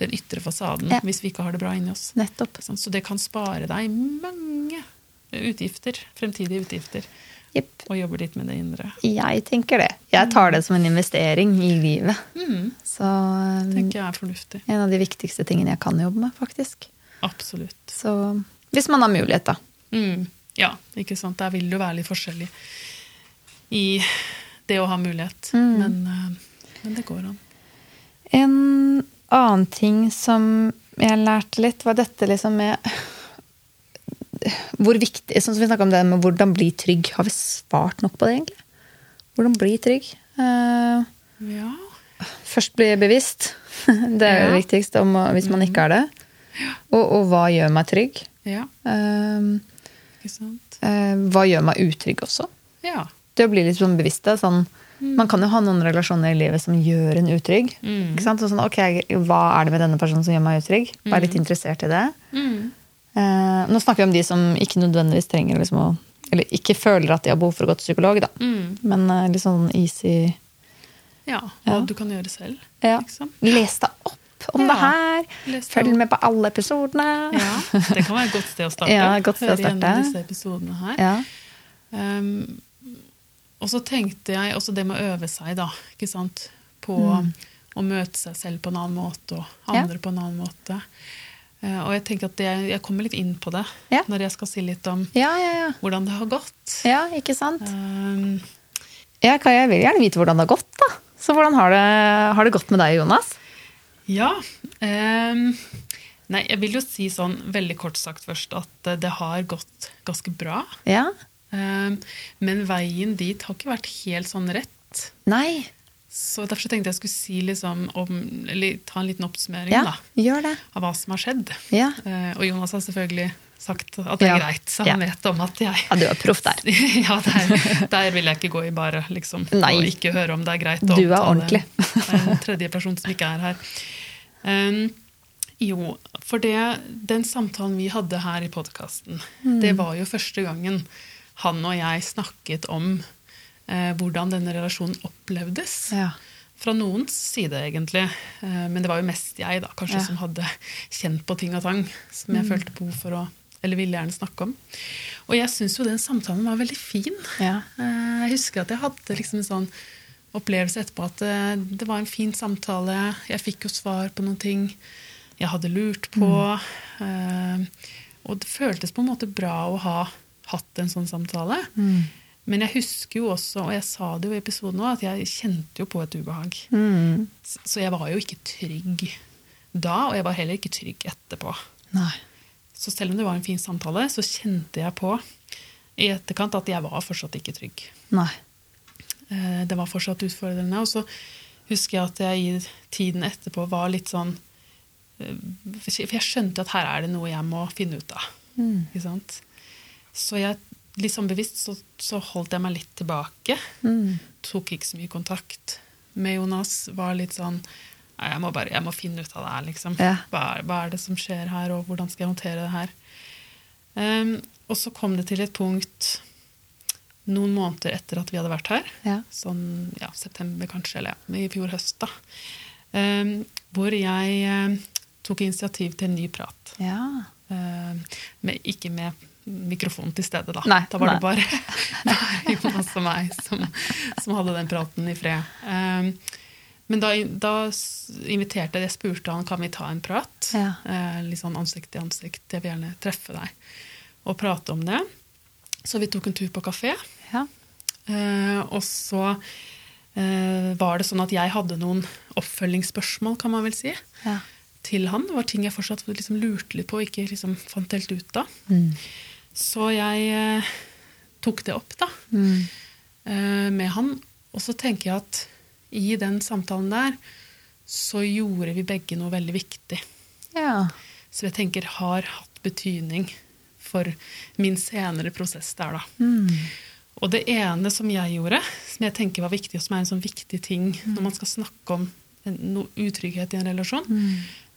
S2: den ytre fasaden
S1: Ja.
S2: hvis vi ikke har det bra inni oss.
S1: Nettopp.
S2: Så det kan spare deg mange utgifter, fremtidige utgifter,
S1: Yep.
S2: og jobbe litt med det indre.
S1: Jeg tenker det. Jeg tar det som en investering i livet.
S2: Mm,
S1: Så eh,
S2: tenker jeg er fornuftig.
S1: en av de viktigste tingene jeg kan jobbe med, faktisk.
S2: Absolutt.
S1: Så hvis man har mulighet, da.
S2: Mm, ja, ikke sant. Der vil det jo være litt forskjellig i det å ha mulighet.
S1: Mm.
S2: Men, eh, men det går an.
S1: En annen ting som jeg lærte litt, var dette liksom med hvor viktig, sånn som vi om det med hvordan bli trygg. Har vi svart nok på det, egentlig? Hvordan bli trygg? Uh,
S2: Ja.
S1: først bli bevisst. Det er jo det
S2: Ja.
S1: viktigste om, hvis man ikke er det. Og, og hva gjør meg trygg?
S2: Ja,
S1: eh, hva gjør meg utrygg også?
S2: Ja.
S1: Det å bli litt sånn bevisst det, sånn, Man kan jo ha noen relasjoner i livet som gjør en utrygg.
S2: Mm.
S1: Sånn, ok, Hva er det med denne personen som gjør meg utrygg? Vær litt interessert i det.
S2: Mm.
S1: Eh, nå snakker vi om de som ikke nødvendigvis trenger liksom, å Eller ikke føler at de har behov for å gå til psykolog, da.
S2: Mm.
S1: Men eh, litt sånn easy
S2: Ja, og
S1: Ja.
S2: du kan gjøre selv.
S1: ja.
S2: Liksom.
S1: Les deg opp om
S2: Ja.
S1: det her. Følg med på alle episodene.
S2: Ja, det kan være et godt sted å starte.
S1: Ja, godt sted å
S2: Høre
S1: starte.
S2: disse episodene her.
S1: Ja.
S2: Um, og så tenkte jeg også det med å øve seg, da. Ikke sant? På å møte seg selv på en annen måte, og
S1: andre Ja.
S2: på en annen måte. Uh, og jeg tenker at det, jeg kommer litt inn på det
S1: Ja.
S2: når jeg skal si litt om
S1: Ja, ja, ja.
S2: hvordan det har gått.
S1: ja, ikke sant?
S2: Um,
S1: Ja, Kaja, jeg vil gjerne vite hvordan det har gått, da. Så hvordan har det, har det gått med deg, Jonas?
S2: Ja. ehm, nei, jeg vil jo si sånn veldig kort sagt først at eh, det har gått ganske bra.
S1: Ja?
S2: Ehm, men veien dit har ikke vært helt sånn rett.
S1: Nei?
S2: Så derfor så tenkte jeg skulle si liksom om, eller ta en liten oppsummering
S1: Ja,
S2: da,
S1: det.
S2: av hva som har skjedd.
S1: Ja.
S2: Uh, og Jonas har selvfølgelig sagt at det er
S1: Ja.
S2: greit, så han vet om at jeg
S1: Ja, du er proff der.
S2: ja, der, der vil jeg ikke gå i bare, liksom.
S1: Nei.
S2: Og ikke høre om det er greit
S1: Du er ordentlig.
S2: en tredje person som ikke er her. Um, jo, for det, den samtalen vi hadde her i podkasten,
S1: Mm.
S2: det var jo første gangen han og jeg snakket om hvordan denne relasjonen opplevdes.
S1: Ja.
S2: Fra noens side, egentlig. Eh, Men det var jo mest jeg da, kanskje,
S1: Ja. Mm.
S2: som hadde kjent på ting og tang. Som jeg følte behov for å Eller ville gjerne snakke om. Og jeg syns jo den samtalen var veldig fin.
S1: Ja.
S2: Eh, Jeg husker at jeg hadde liksom en sånn opplevelse etterpå at eh, det var en fin samtale. Jeg fikk jo svar på noen ting jeg hadde lurt på. Mm. Og det føltes på en måte bra å ha hatt en sånn samtale. Men jeg husker jo også, og jeg sa det jo i episoden òg, at jeg kjente jo på et ubehag.
S1: Mm.
S2: Så jeg var jo ikke trygg da, og jeg var heller ikke trygg etterpå.
S1: Nei.
S2: Så selv om det var en fin samtale, så kjente jeg på i etterkant at jeg var fortsatt ikke trygg.
S1: Nei.
S2: Eh, Det var fortsatt utfordrende. Og så husker jeg at jeg i tiden etterpå var litt sånn eh, For jeg skjønte at her er det noe jeg må finne ut av.
S1: Mm.
S2: Ikke sant? Så jeg litt sånn bevisst så, så holdt jeg meg litt tilbake.
S1: Mm.
S2: Tok ikke så mye kontakt med Jonas. Var litt sånn jeg må bare jeg må finne ut av det her, liksom.
S1: Ja.
S2: Hva, er, hva er det som skjer her, og hvordan skal jeg håndtere det her? Um, og så kom det til et punkt noen måneder etter at vi hadde vært her,
S1: Ja.
S2: sånn ja, september kanskje, eller ja, i fjor høst, da, um, hvor jeg eh, tok initiativ til en ny prat.
S1: Ja.
S2: Uh, med, ikke med mikrofonen til stede, da.
S1: Nei,
S2: da var det
S1: nei.
S2: bare, bare Jonas og meg som, som hadde den praten i fred. Um, men da, da inviterte jeg, jeg spurte han kan vi ta en prat.
S1: Ja.
S2: Eh, litt sånn ansikt til ansikt. Jeg vil gjerne treffe deg og prate om det. Så vi tok en tur på kafé.
S1: Ja.
S2: Eh, og så eh, var det sånn at jeg hadde noen oppfølgingsspørsmål, kan man vel si
S1: Ja.
S2: til han. Det var ting jeg fortsatt liksom lurte litt på og ikke liksom fant helt ut av. Så jeg eh, tok det opp da, eh, med han. Og så tenker jeg at i den samtalen der så gjorde vi begge noe veldig viktig.
S1: Ja.
S2: Så jeg tenker har hatt betydning for min senere prosess der, da. Og det ene som jeg gjorde, som jeg tenker var viktig, og som er en sånn viktig ting når man skal snakke om en- noe utrygghet i en relasjon,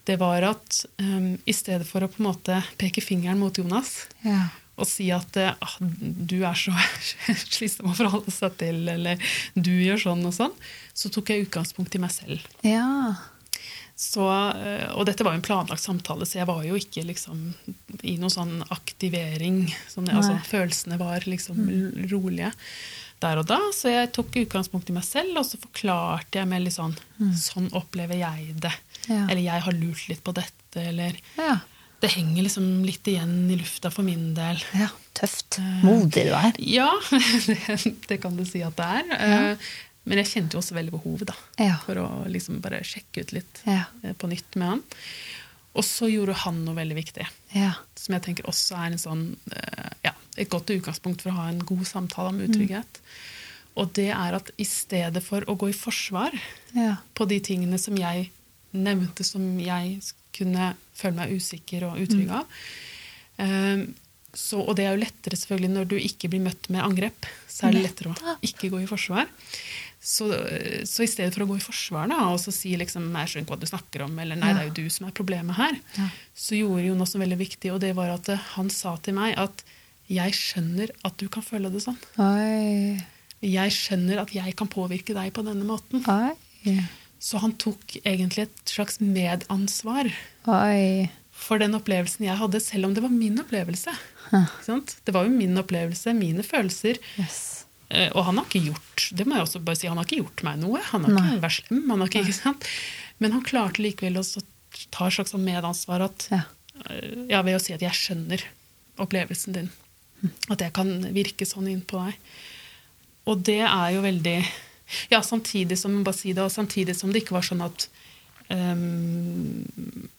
S2: det var at um, i stedet for å på en måte peke fingeren mot Jonas
S1: Ja.
S2: Og si at eh, ah, du er så slitsom å forholde seg til, eller du gjør sånn og sånn, så tok jeg utgangspunkt i meg selv.
S1: Ja.
S2: Så, eh, og dette var jo en planlagt samtale, så jeg var jo ikke liksom i noen sånn aktivering. Sånn, altså, følelsene var liksom mm. rolige der og da. Så jeg tok utgangspunkt i meg selv, og så forklarte jeg med litt sånn Sånn opplever jeg det.
S1: Ja.
S2: Eller jeg har lurt litt på dette, eller
S1: Ja.
S2: Det henger liksom litt igjen i lufta for min del.
S1: ja. Tøft. Modig du er.
S2: Ja, det, det kan du si at det er. Ja. Men jeg kjente jo også veldig behovet da,
S1: Ja.
S2: for å liksom bare sjekke ut litt
S1: Ja.
S2: eh, på nytt med han. Og så gjorde han noe veldig viktig,
S1: Ja.
S2: som jeg tenker også er en sånn, eh, ja, et godt utgangspunkt for å ha en god samtale om utrygghet. Og det er at i stedet for å gå i forsvar på de tingene som jeg nevnte som jeg kunne føle meg usikker og utrygg av. Mm. Så, og det er jo lettere selvfølgelig når du ikke blir møtt med angrep. Så er det lettere å ikke gå i forsvar. Så, så i stedet for å gå i forsvar da, og så si liksom, jeg skjønner ikke hva du snakker om, eller nei, det er jo du som er problemet her, så gjorde Jonas noe veldig viktig, og det var at eh, han sa til meg at jeg skjønner at du kan føle det sånn.
S1: Oi.
S2: Jeg skjønner at jeg kan påvirke deg på denne måten.
S1: Oi.
S2: Så han tok egentlig et slags medansvar
S1: Oi.
S2: for den opplevelsen jeg hadde, selv om det var min opplevelse. Det var jo min opplevelse, mine følelser.
S1: Yes.
S2: Eh, Og han har ikke gjort det må jeg også bare si, han har ikke gjort meg noe. Han har ikke vært slem. Han har ikke, ikke sant? Men han klarte likevel å ta et slags sånn medansvar at,
S1: Ja.
S2: eh, ja, ved å si at jeg skjønner opplevelsen din. At jeg kan virke sånn inn på deg. Og det er jo veldig Ja, samtidig som, Basida, samtidig som det ikke var sånn at Um,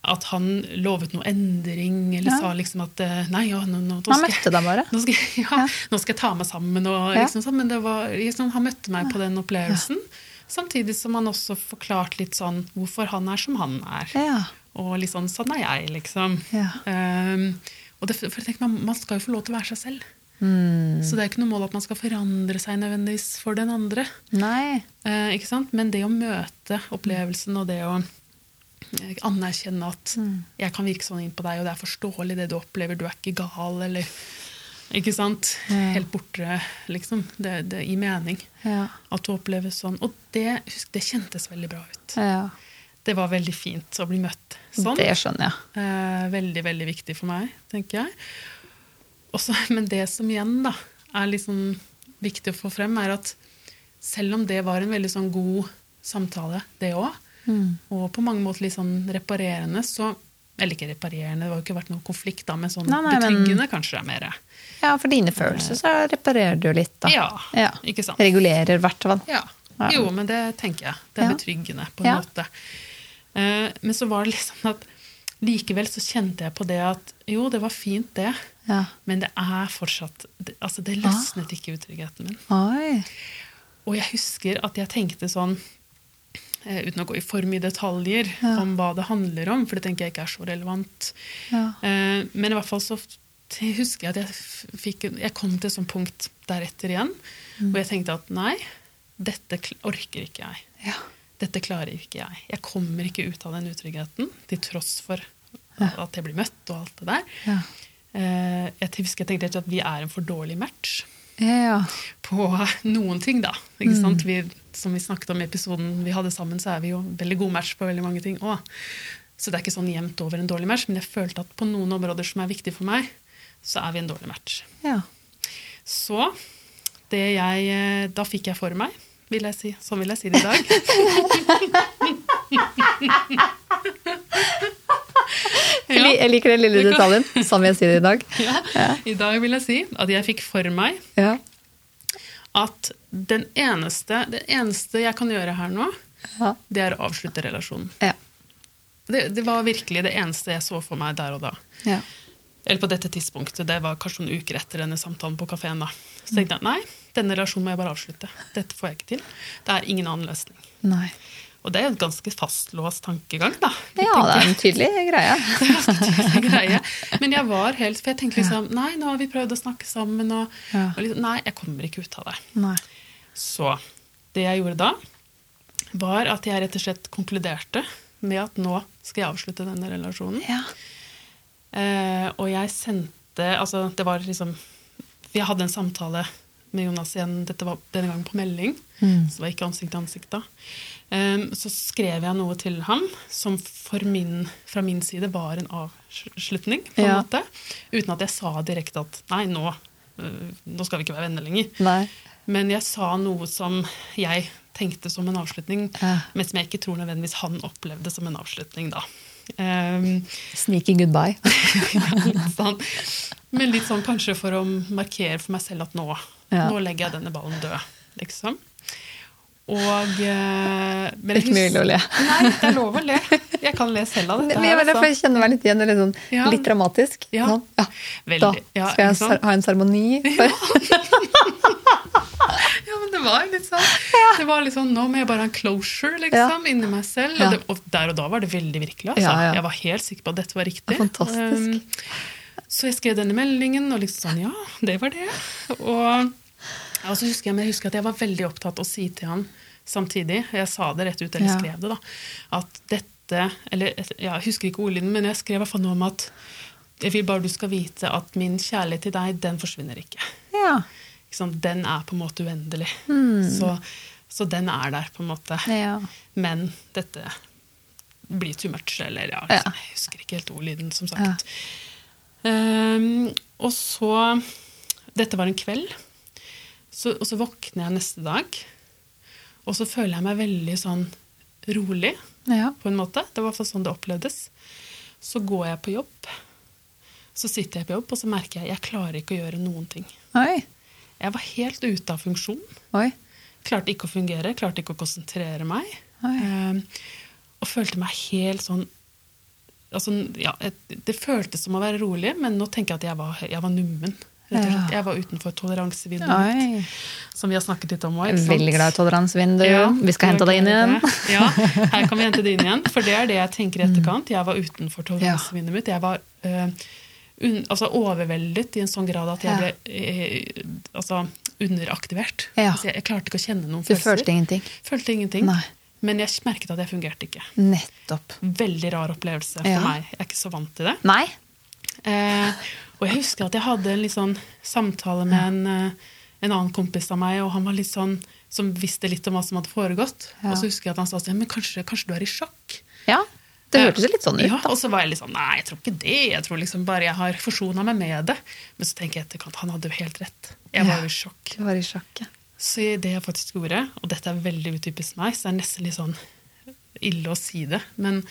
S2: at han lovet noe endring, eller
S1: Ja.
S2: sa liksom at eh, Nei, ja, nå, nå, nå skal
S1: bare.
S2: nå skal, jeg- ja, skal jeg ta meg sammen. Og, liksom, sånn, men det var, liksom, han møtte meg på den opplevelsen. Samtidig som han også forklarte litt sånn hvorfor han er som han er.
S1: Ja.
S2: Og litt sånn sånn er jeg, liksom. Ehm, og det, for jeg tenker, man, man skal jo få lov til å være seg selv.
S1: Mm.
S2: Så det er ikke noe mål at man skal forandre seg nødvendigvis for den andre.
S1: Nei.
S2: Eh, ikke sant? Men det å møte opplevelsen og det å eh, anerkjenne at
S1: Mm.
S2: jeg kan virke sånn inn på deg, og det er forståelig det du opplever, du er ikke gal, eller ikke sant? Helt borte, liksom. Det, det, I mening.
S1: Ja.
S2: At du oppleves sånn. Og det, husk, det kjentes veldig bra ut.
S1: ja.
S2: Det var veldig fint å bli møtt sånn.
S1: Det skjønner jeg.
S2: Eh, veldig, veldig viktig for meg, tenker jeg. Også, men det som igjen da, er liksom viktig å få frem, er at selv om det var en veldig sånn god samtale, det òg, og på mange måter litt sånn reparerende, så Eller ikke reparerende, det har jo ikke vært noen konflikt, da, men sånn
S1: Nei, nei, men-
S2: betryggende kanskje er mer.
S1: Ja, for dine følelser så reparerer du litt, da.
S2: Ja, ikke sant.
S1: Regulerer, i hvert fall.
S2: Ja.
S1: Ja.
S2: Jo, men det tenker jeg. Det er
S1: Ja.
S2: betryggende på en
S1: Ja.
S2: måte. Eh, men så var det liksom at likevel så kjente jeg på det at jo, det var fint, det.
S1: Ja.
S2: Men det er fortsatt det, Altså, det løsnet ikke utryggheten min.
S1: Oi.
S2: Og jeg husker at jeg tenkte sånn uh, Uten å gå i for mye detaljer
S1: Ja.
S2: om hva det handler om, for det tenker jeg ikke er så relevant.
S1: Ja.
S2: Uh, men i hvert fall så husker jeg at jeg, fikk, jeg kom til et sånt punkt deretter igjen, hvor jeg tenkte at nei, dette orker ikke jeg.
S1: Ja.
S2: Dette klarer ikke jeg. Jeg kommer ikke ut av den utryggheten, til tross for at jeg blir møtt og alt det der. Eh, Jeg husker jeg tenkte at vi er en for dårlig match
S1: Ja.
S2: på noen ting, da. Ikke sant? Vi, som vi snakket om i episoden vi hadde sammen, så er vi jo veldig god match på veldig mange ting òg. Så det er ikke sånn jevnt over en dårlig match, men jeg følte at på noen områder som er viktige for meg, så er vi en dårlig match.
S1: ja.
S2: Så det jeg eh, Da fikk jeg for meg, vil jeg si. Sånn vil jeg si det i dag.
S1: Jeg Jeg liker den lille detaljen, som jeg sier i dag.
S2: Ja. I dag vil jeg si at jeg fikk for meg
S1: Ja.
S2: at den eneste, det eneste jeg kan gjøre her nå, det er å avslutte relasjonen.
S1: Ja.
S2: Det, det var virkelig det eneste jeg så for meg der og da.
S1: Ja.
S2: Eller på dette tidspunktet. Det var kanskje noen uker etter denne samtalen på kafeen. Så tenkte jeg nei, denne relasjonen må jeg bare avslutte. Dette får jeg ikke til. Det er ingen annen løsning.
S1: Nei.
S2: Og det er jo en ganske fastlåst tankegang, da.
S1: Ja, det er en tydelig greie.
S2: tydelig greie. Men jeg var helt For jeg tenkte liksom Nei, nå har vi prøvd å snakke sammen, og,
S1: Ja.
S2: og liksom, Nei, jeg kommer ikke ut av det.
S1: Nei.
S2: Så det jeg gjorde da, var at jeg rett og slett konkluderte med at nå skal jeg avslutte denne relasjonen.
S1: Ja.
S2: Eh, og jeg sendte Altså, det var liksom Jeg hadde en samtale med Jonas igjen, dette var denne gangen på melding, så det var ikke ansikt til ansikt da. Em, så skrev jeg noe til ham som min, fra min side var en avslutning, på en
S1: Ja.
S2: måte. Uten at jeg sa direkte at nei, nå, eh, nå skal vi ikke være venner lenger.
S1: Nei.
S2: Men jeg sa noe som jeg tenkte som en avslutning,
S1: Ja.
S2: men som jeg ikke tror nødvendigvis han opplevde som en avslutning da. Um,
S1: Sneaky goodbye.
S2: litt sånn, men litt sånn kanskje for å markere for meg selv at nå,
S1: Ja.
S2: nå legger jeg denne ballen død, liksom. Og eh, men
S1: Ikke mye å le.
S2: Nei, det er lov å le. Jeg kan le selv av dette.
S1: Men jeg,
S2: her, altså.
S1: jeg kjenner meg litt igjen. Litt, sånn,
S2: Ja.
S1: litt dramatisk.
S2: Ja.
S1: Sånn. Ja.
S2: Veldig.
S1: Da
S2: Ja,
S1: skal jeg sånn. ha en seremoni. Ja.
S2: Ja, men det var litt sånn Det var litt sånn, Nå må jeg bare ha en closure liksom, inni meg selv. Og, det, og der og da var det veldig virkelig. Altså.
S1: Ja, ja.
S2: Jeg var helt sikker på at dette var riktig.
S1: Fantastisk.
S2: Um, så jeg skrev denne meldingen, og liksom sånn Ja, det var det. Og, og så husker jeg, men jeg husker at jeg var veldig opptatt av å si til han samtidig, jeg sa det rett ut, eller
S1: Ja.
S2: skrev det, da, at dette Eller ja, jeg husker ikke ordlyden, men jeg skrev i hvert fall noe om at jeg vil bare du skal vite at min kjærlighet til deg, den forsvinner ikke.
S1: Ja.
S2: Sant? Den er på en måte uendelig. Så, så den er der, på en måte.
S1: Ja.
S2: Men dette blir too much, eller ja,
S1: Ja.
S2: liksom, jeg husker ikke helt ordlyden, som sagt. Um, og så Dette var en kveld. Så, og så våkner jeg neste dag, og så føler jeg meg veldig sånn rolig,
S1: ja.
S2: på en måte. Det var i hvert fall sånn det opplevdes. Så går jeg på jobb. Så sitter jeg på jobb, og så merker jeg at jeg klarer ikke å gjøre noen ting.
S1: Oi.
S2: Jeg var helt ute av funksjon.
S1: Oi.
S2: Klarte ikke å fungere, klarte ikke å konsentrere meg. Eh, og følte meg helt sånn altså, ja, Det føltes som å være rolig, men nå tenker jeg at jeg var, jeg var nummen. Jeg var utenfor toleransevinduet mitt,
S1: Oi.
S2: som vi har snakket litt om òg.
S1: Veldig glad i toleransevindu.
S2: Ja,
S1: Vi skal hente deg inn igjen.
S2: Ja, her kan vi hente deg inn igjen. For det er det jeg tenker i etterkant. Jeg var utenfor toleransevinduet mitt. Jeg var uh, un, altså overveldet i en sånn grad at jeg ble uh, altså, underaktivert.
S1: Ja.
S2: Altså, jeg, jeg klarte ikke å kjenne noen
S1: Du
S2: følelser.
S1: følte ingenting.
S2: Følte ingenting.
S1: Nei.
S2: Men jeg merket at jeg fungerte ikke.
S1: Nettopp.
S2: Veldig rar opplevelse for
S1: Ja.
S2: meg. Jeg er ikke så vant til det.
S1: Nei.
S2: Eh, og jeg husker at jeg hadde en sånn samtale med en, eh, en annen kompis av meg, og han var litt sånn, som visste litt om hva som hadde foregått.
S1: Ja.
S2: Og så husker jeg at han sa sånn, men kanskje, kanskje du er i sjokk?
S1: Ja. Det hørtes litt sånn ut,
S2: Ja, og så var jeg litt sånn, nei, jeg tror ikke det. Jeg tror liksom bare jeg har forsona meg med det. Men så tenker jeg etterkant, han hadde jo helt rett. Jeg var jo i sjokk.
S1: Du var i sjokk, ja.
S2: Så det jeg faktisk gjorde, og dette er veldig utypisk meg, så det er nesten litt sånn ille å si det, men,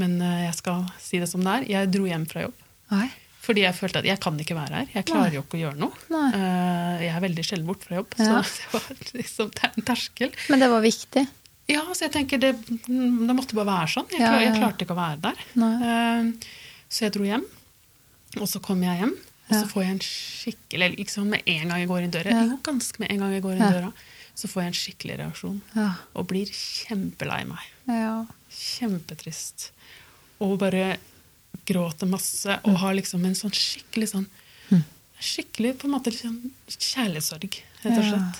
S2: men eh, jeg skal si det som det er. Jeg dro hjem fra jobb.
S1: Oi.
S2: Fordi jeg følte at jeg kan ikke være her. Jeg klarer jo ikke å gjøre noe.
S1: Nei.
S2: Eh, Jeg er veldig sjelden borte fra jobb,
S1: Ja.
S2: så det var liksom en terskel.
S1: Men det var viktig.
S2: Ja, så jeg tenker det, det måtte bare være sånn. Jeg, klar, jeg klarte ikke å være der.
S1: Nei.
S2: Eh, Så jeg dro hjem, og så kom jeg hjem, og så får jeg en skikkelig sånn med en gang jeg går inn døra,
S1: Ja.
S2: jo ganske med en gang jeg går inn
S1: Ja.
S2: døra, så får jeg en skikkelig reaksjon. Og blir kjempelei meg.
S1: Ja.
S2: Kjempetrist. Og bare gråter masse og har liksom en sånn skikkelig sånn Skikkelig på en måte liksom, kjærlighetssorg, rett og slett.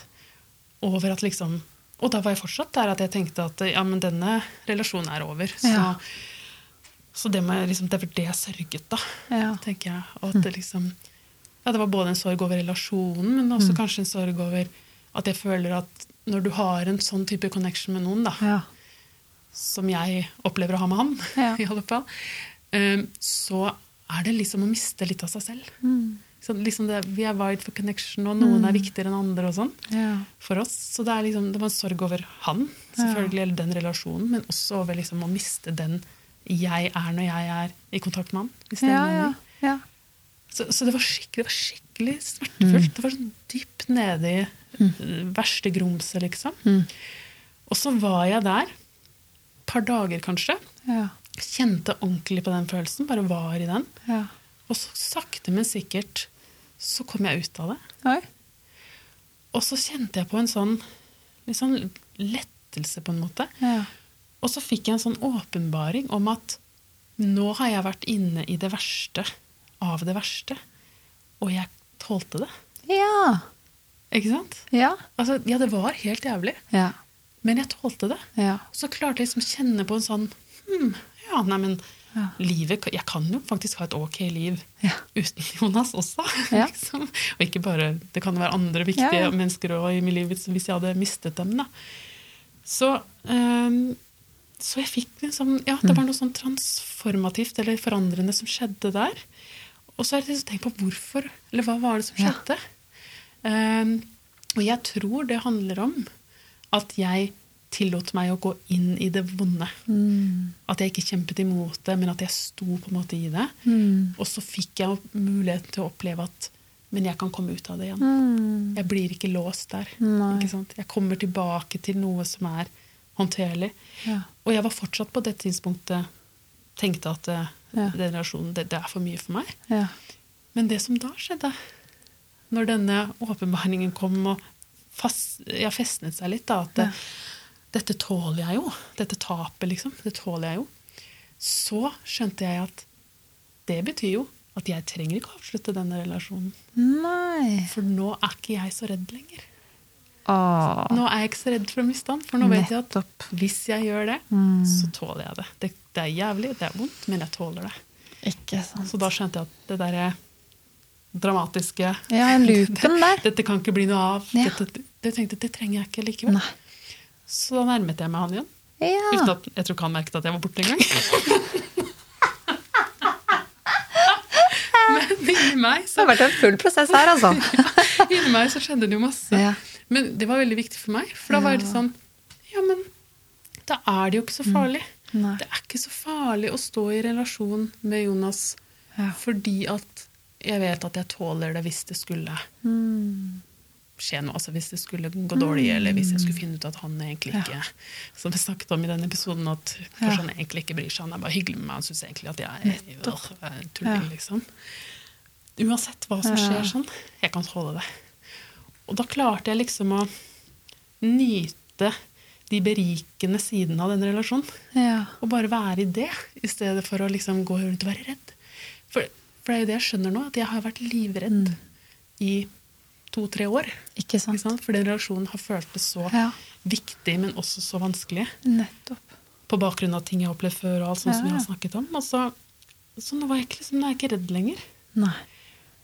S2: Over at liksom Og da var jeg fortsatt der at jeg tenkte at ja, men denne relasjonen er over. Så, så det, jeg liksom, det var det jeg sørget, da, tenker jeg. Og at det liksom Ja, det var både en sorg over relasjonen, men også kanskje en sorg over at jeg føler at når du har en sånn type connection med noen, da,
S1: Ja.
S2: som jeg opplever å ha med han,
S1: Ja.
S2: i alle fall, så er det liksom å miste litt av seg selv.
S1: Mm.
S2: Så liksom det, vi er wide for connection, og noen er viktigere enn andre og sånn
S1: Ja.
S2: for oss. Så det, er liksom, det var en sorg over han, selvfølgelig, eller den relasjonen, men også over liksom å miste den jeg er når jeg er i kontakt med han.
S1: Ja, ja, ja.
S2: Så, så det var det var skikkelig smertefullt. Det var sånn dypt nede i mm. verste grumset, liksom. Og så var jeg der, et par dager kanskje,
S1: Ja.
S2: Kjente ordentlig på den følelsen, bare var i den.
S1: ja.
S2: Og så sakte, men sikkert så kom jeg ut av det.
S1: Oi.
S2: Og så kjente jeg på en sånn, sånn lettelse, på en måte.
S1: Ja.
S2: Og så fikk jeg en sånn åpenbaring om at nå har jeg vært inne i det verste av det verste, og jeg tålte det.
S1: Ja.
S2: Ikke sant?
S1: Ja.
S2: Altså, ja, det var helt jævlig,
S1: Ja.
S2: men jeg tålte det.
S1: Ja.
S2: Så klarte jeg liksom å kjenne på en sånn hm, Ja, nei, men
S1: Ja.
S2: livet Jeg kan jo faktisk ha et ok liv
S1: Ja.
S2: uten Jonas også.
S1: Ja.
S2: liksom. Og ikke bare Det kan være andre viktige mennesker også i mitt liv hvis jeg hadde mistet dem. da. Så, um, så jeg fikk liksom Ja, det var noe sånn transformativt eller forandrende som skjedde der. Og så har jeg liksom tenkt på hvorfor, eller hva var det som skjedde? Ehm, og jeg tror det handler om at jeg tillot meg å gå inn i det vonde.
S1: Mm.
S2: At jeg ikke kjempet imot det, men at jeg sto på en måte i det.
S1: Mm.
S2: Og så fikk jeg muligheten til å oppleve at men jeg kan komme ut av det igjen.
S1: Mm.
S2: Jeg blir ikke låst der. Ikke? Jeg kommer tilbake til noe som er håndterlig.
S1: Ja.
S2: Og jeg var fortsatt på det tidspunktet tenkte at eh,
S1: Ja.
S2: den relasjonen, det, det er for mye for meg.
S1: Ja.
S2: Men det som da skjedde, når denne åpenbaringen kom og fast, ja, festnet seg litt, da, at. Dette tåler jeg jo, dette tapet, liksom, det tåler jeg jo, så skjønte jeg at det betyr jo at jeg trenger ikke å avslutte denne relasjonen.
S1: Nei.
S2: For nå er ikke jeg så redd lenger.
S1: Åh.
S2: Nå er jeg ikke så redd for å miste han, for nå vet jeg at hvis jeg gjør det,
S1: Mm.
S2: så tåler jeg det. det. Det er jævlig, det er vondt, men jeg tåler det.
S1: Ikke sant.
S2: Så da skjønte jeg at det derre dramatiske
S1: Ja, loopen der.
S2: Dette kan ikke bli noe av.
S1: Ja.
S2: Dette, det tenkte jeg, det trenger jeg ikke likevel.
S1: Nei.
S2: Så da nærmet jeg meg han igjen. Uten at, jeg tror ikke han merket at jeg var borte engang. Men inni meg,
S1: Det har vært en full prosess her, altså.
S2: inni meg så skjedde det jo masse.
S1: Ja.
S2: Men det var veldig viktig for meg, for da var det sånn Ja, men da er det jo ikke så farlig.
S1: Mm.
S2: Det er ikke så farlig å stå i relasjon med Jonas
S1: Ja.
S2: fordi at jeg vet at jeg tåler det hvis det skulle
S1: Mm.
S2: Skje noe. Altså hvis det skulle gå dårlig, eller hvis jeg skulle finne ut at han egentlig ikke Som jeg snakket om i denne episoden, at kanskje
S1: Ja.
S2: han egentlig ikke bryr seg. Han er bare hyggelig med meg. Han syns egentlig at jeg er, øh, er en tulling,
S1: Ja.
S2: liksom. Uansett hva som skjer sånn, jeg kan tåle det. Og da klarte jeg liksom å nyte de berikende sidene av den relasjonen.
S1: Ja.
S2: Og bare være i det, i stedet for å liksom gå rundt og være redd. For, for det er jo det jeg skjønner nå, at jeg har vært livredd i to-tre år.
S1: Ikke
S2: Ikke
S1: sant.
S2: sant? For den relasjonen har føltes så
S1: Ja.
S2: viktig, men også så vanskelig.
S1: Nettopp.
S2: På bakgrunn av ting jeg har opplevd før, og alt sånt som
S1: Ja.
S2: vi har snakket om. Og så, så nå, var jeg ikke, liksom, nå er jeg ikke redd lenger.
S1: Nei.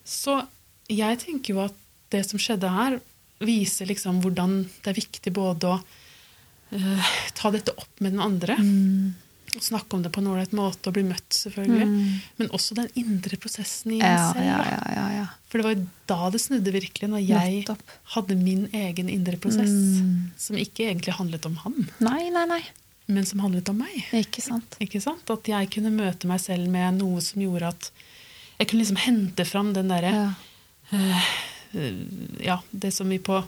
S2: Så jeg tenker jo at det som skjedde her, viser liksom hvordan det er viktig både å uh, ta dette opp med den andre,
S1: Mm.
S2: Snakke om det på en ålreit måte og bli møtt, selvfølgelig, men også den indre prosessen i
S1: Ja,
S2: selv.
S1: ja, ja, ja, ja.
S2: For det var jo da det snudde virkelig, når jeg
S1: Nettopp.
S2: hadde min egen indre prosess,
S1: Mm.
S2: som ikke egentlig handlet om han,
S1: Nei, nei, nei.
S2: men som handlet om meg.
S1: Ikke sant.
S2: Ikke sant? At jeg kunne møte meg selv med noe som gjorde at jeg kunne liksom hente fram den derre
S1: Ja.
S2: eh, ja, det som vi på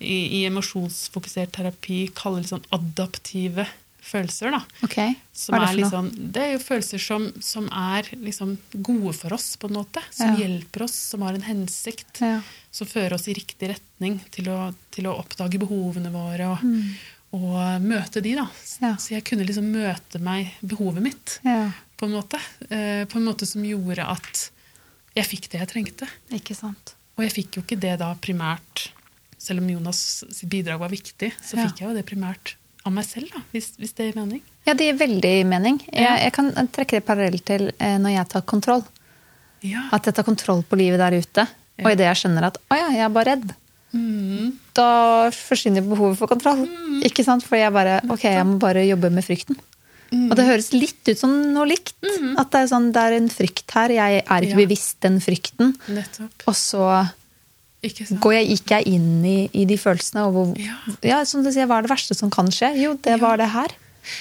S2: i, i emosjonsfokusert terapi kaller liksom adaptive følelser. da.
S1: Okay.
S2: Som
S1: Hva er
S2: er
S1: det for noe?
S2: liksom, det er jo følelser som, som er liksom gode for oss, på en måte. Som
S1: Ja.
S2: hjelper oss, som har en hensikt.
S1: Ja.
S2: Som fører oss i riktig retning til å, til å oppdage behovene våre og, og møte de. da.
S1: Mm. Ja.
S2: Så jeg kunne liksom møte meg, behovet mitt på en måte. Eh, på en måte som gjorde at jeg fikk det jeg trengte.
S1: Ikke sant.
S2: Og jeg fikk jo ikke det da primært Selv om Jonas sitt bidrag var viktig, så fikk jeg jo det primært av meg selv, da, hvis, hvis det gir mening.
S1: Ja, det gir veldig mening. Jeg,
S2: Ja.
S1: jeg kan trekke det parallelt til eh, når jeg tar kontroll.
S2: Ja.
S1: At jeg tar kontroll på livet der ute. Og
S2: Ja.
S1: idet jeg skjønner at å ja, jeg er bare redd,
S2: Mm.
S1: da forsvinner behovet for kontroll. Ikke sant? For jeg bare ok, jeg må bare jobbe med frykten.
S2: Mm.
S1: Og det høres litt ut som noe likt. At det er, sånn, det er en frykt her. Jeg er ikke bevisst den frykten.
S2: Nettopp.
S1: Og så? Går jeg, gikk jeg inn i, i de følelsene. Og hvor,
S2: Ja.
S1: ja, som du sier, hva er det verste som kan skje? Jo, det
S2: Ja.
S1: var det her.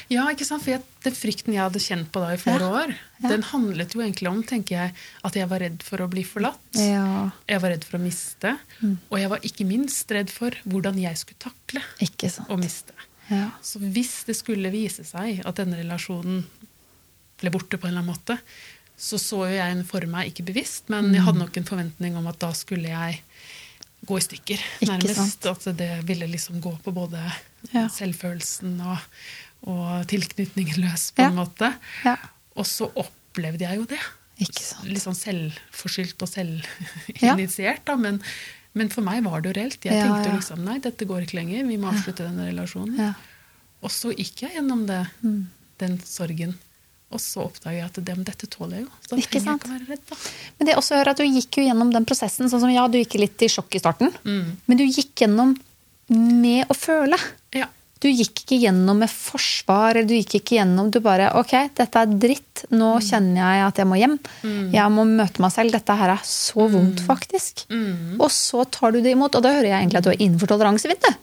S2: Ja, ikke sant? For jeg, den frykten jeg hadde kjent på da i flere
S1: Ja.
S2: år, den handlet jo egentlig om tenker jeg, at jeg var redd for å bli forlatt.
S1: Ja,
S2: Jeg var redd for å miste. Og jeg var ikke minst redd for hvordan jeg skulle takle å miste.
S1: Ja.
S2: Så hvis det skulle vise seg at denne relasjonen ble borte på en eller annen måte, så så jo jeg en for meg, ikke bevisst, men jeg hadde nok en forventning om at da skulle jeg gå i stykker. Nærmest. At det ville liksom gå på både
S1: Ja.
S2: selvfølelsen og, og tilknytningen løs, på
S1: Ja.
S2: en måte.
S1: Ja.
S2: Og så opplevde jeg jo det. Litt sånn selvforskyldt og selvinitiert, da. Men, men for meg var det jo reelt. Jeg tenkte jo liksom nei, dette går ikke lenger, vi må avslutte denne relasjonen.
S1: Ja.
S2: Og så gikk jeg gjennom det,
S1: Mm.
S2: den sorgen. Og så oppdager jeg at det, dette tåler jeg jo. Så da
S1: Ikke
S2: trenger jeg ikke være redd. da.
S1: Men det er også å høre at du gikk jo gjennom den prosessen. sånn som ja, Du gikk litt i sjokk i starten,
S2: Mm.
S1: men du gikk gjennom med å føle.
S2: Ja.
S1: Du gikk ikke gjennom med forsvar, eller du gikk ikke gjennom Du bare Ok, dette er dritt. Nå
S2: Mm.
S1: kjenner jeg at jeg må hjem. Jeg må møte meg selv. Dette her er så vondt, faktisk.
S2: Mm.
S1: Og så tar du det imot. Og da hører jeg egentlig at du er innenfor toleransevidde.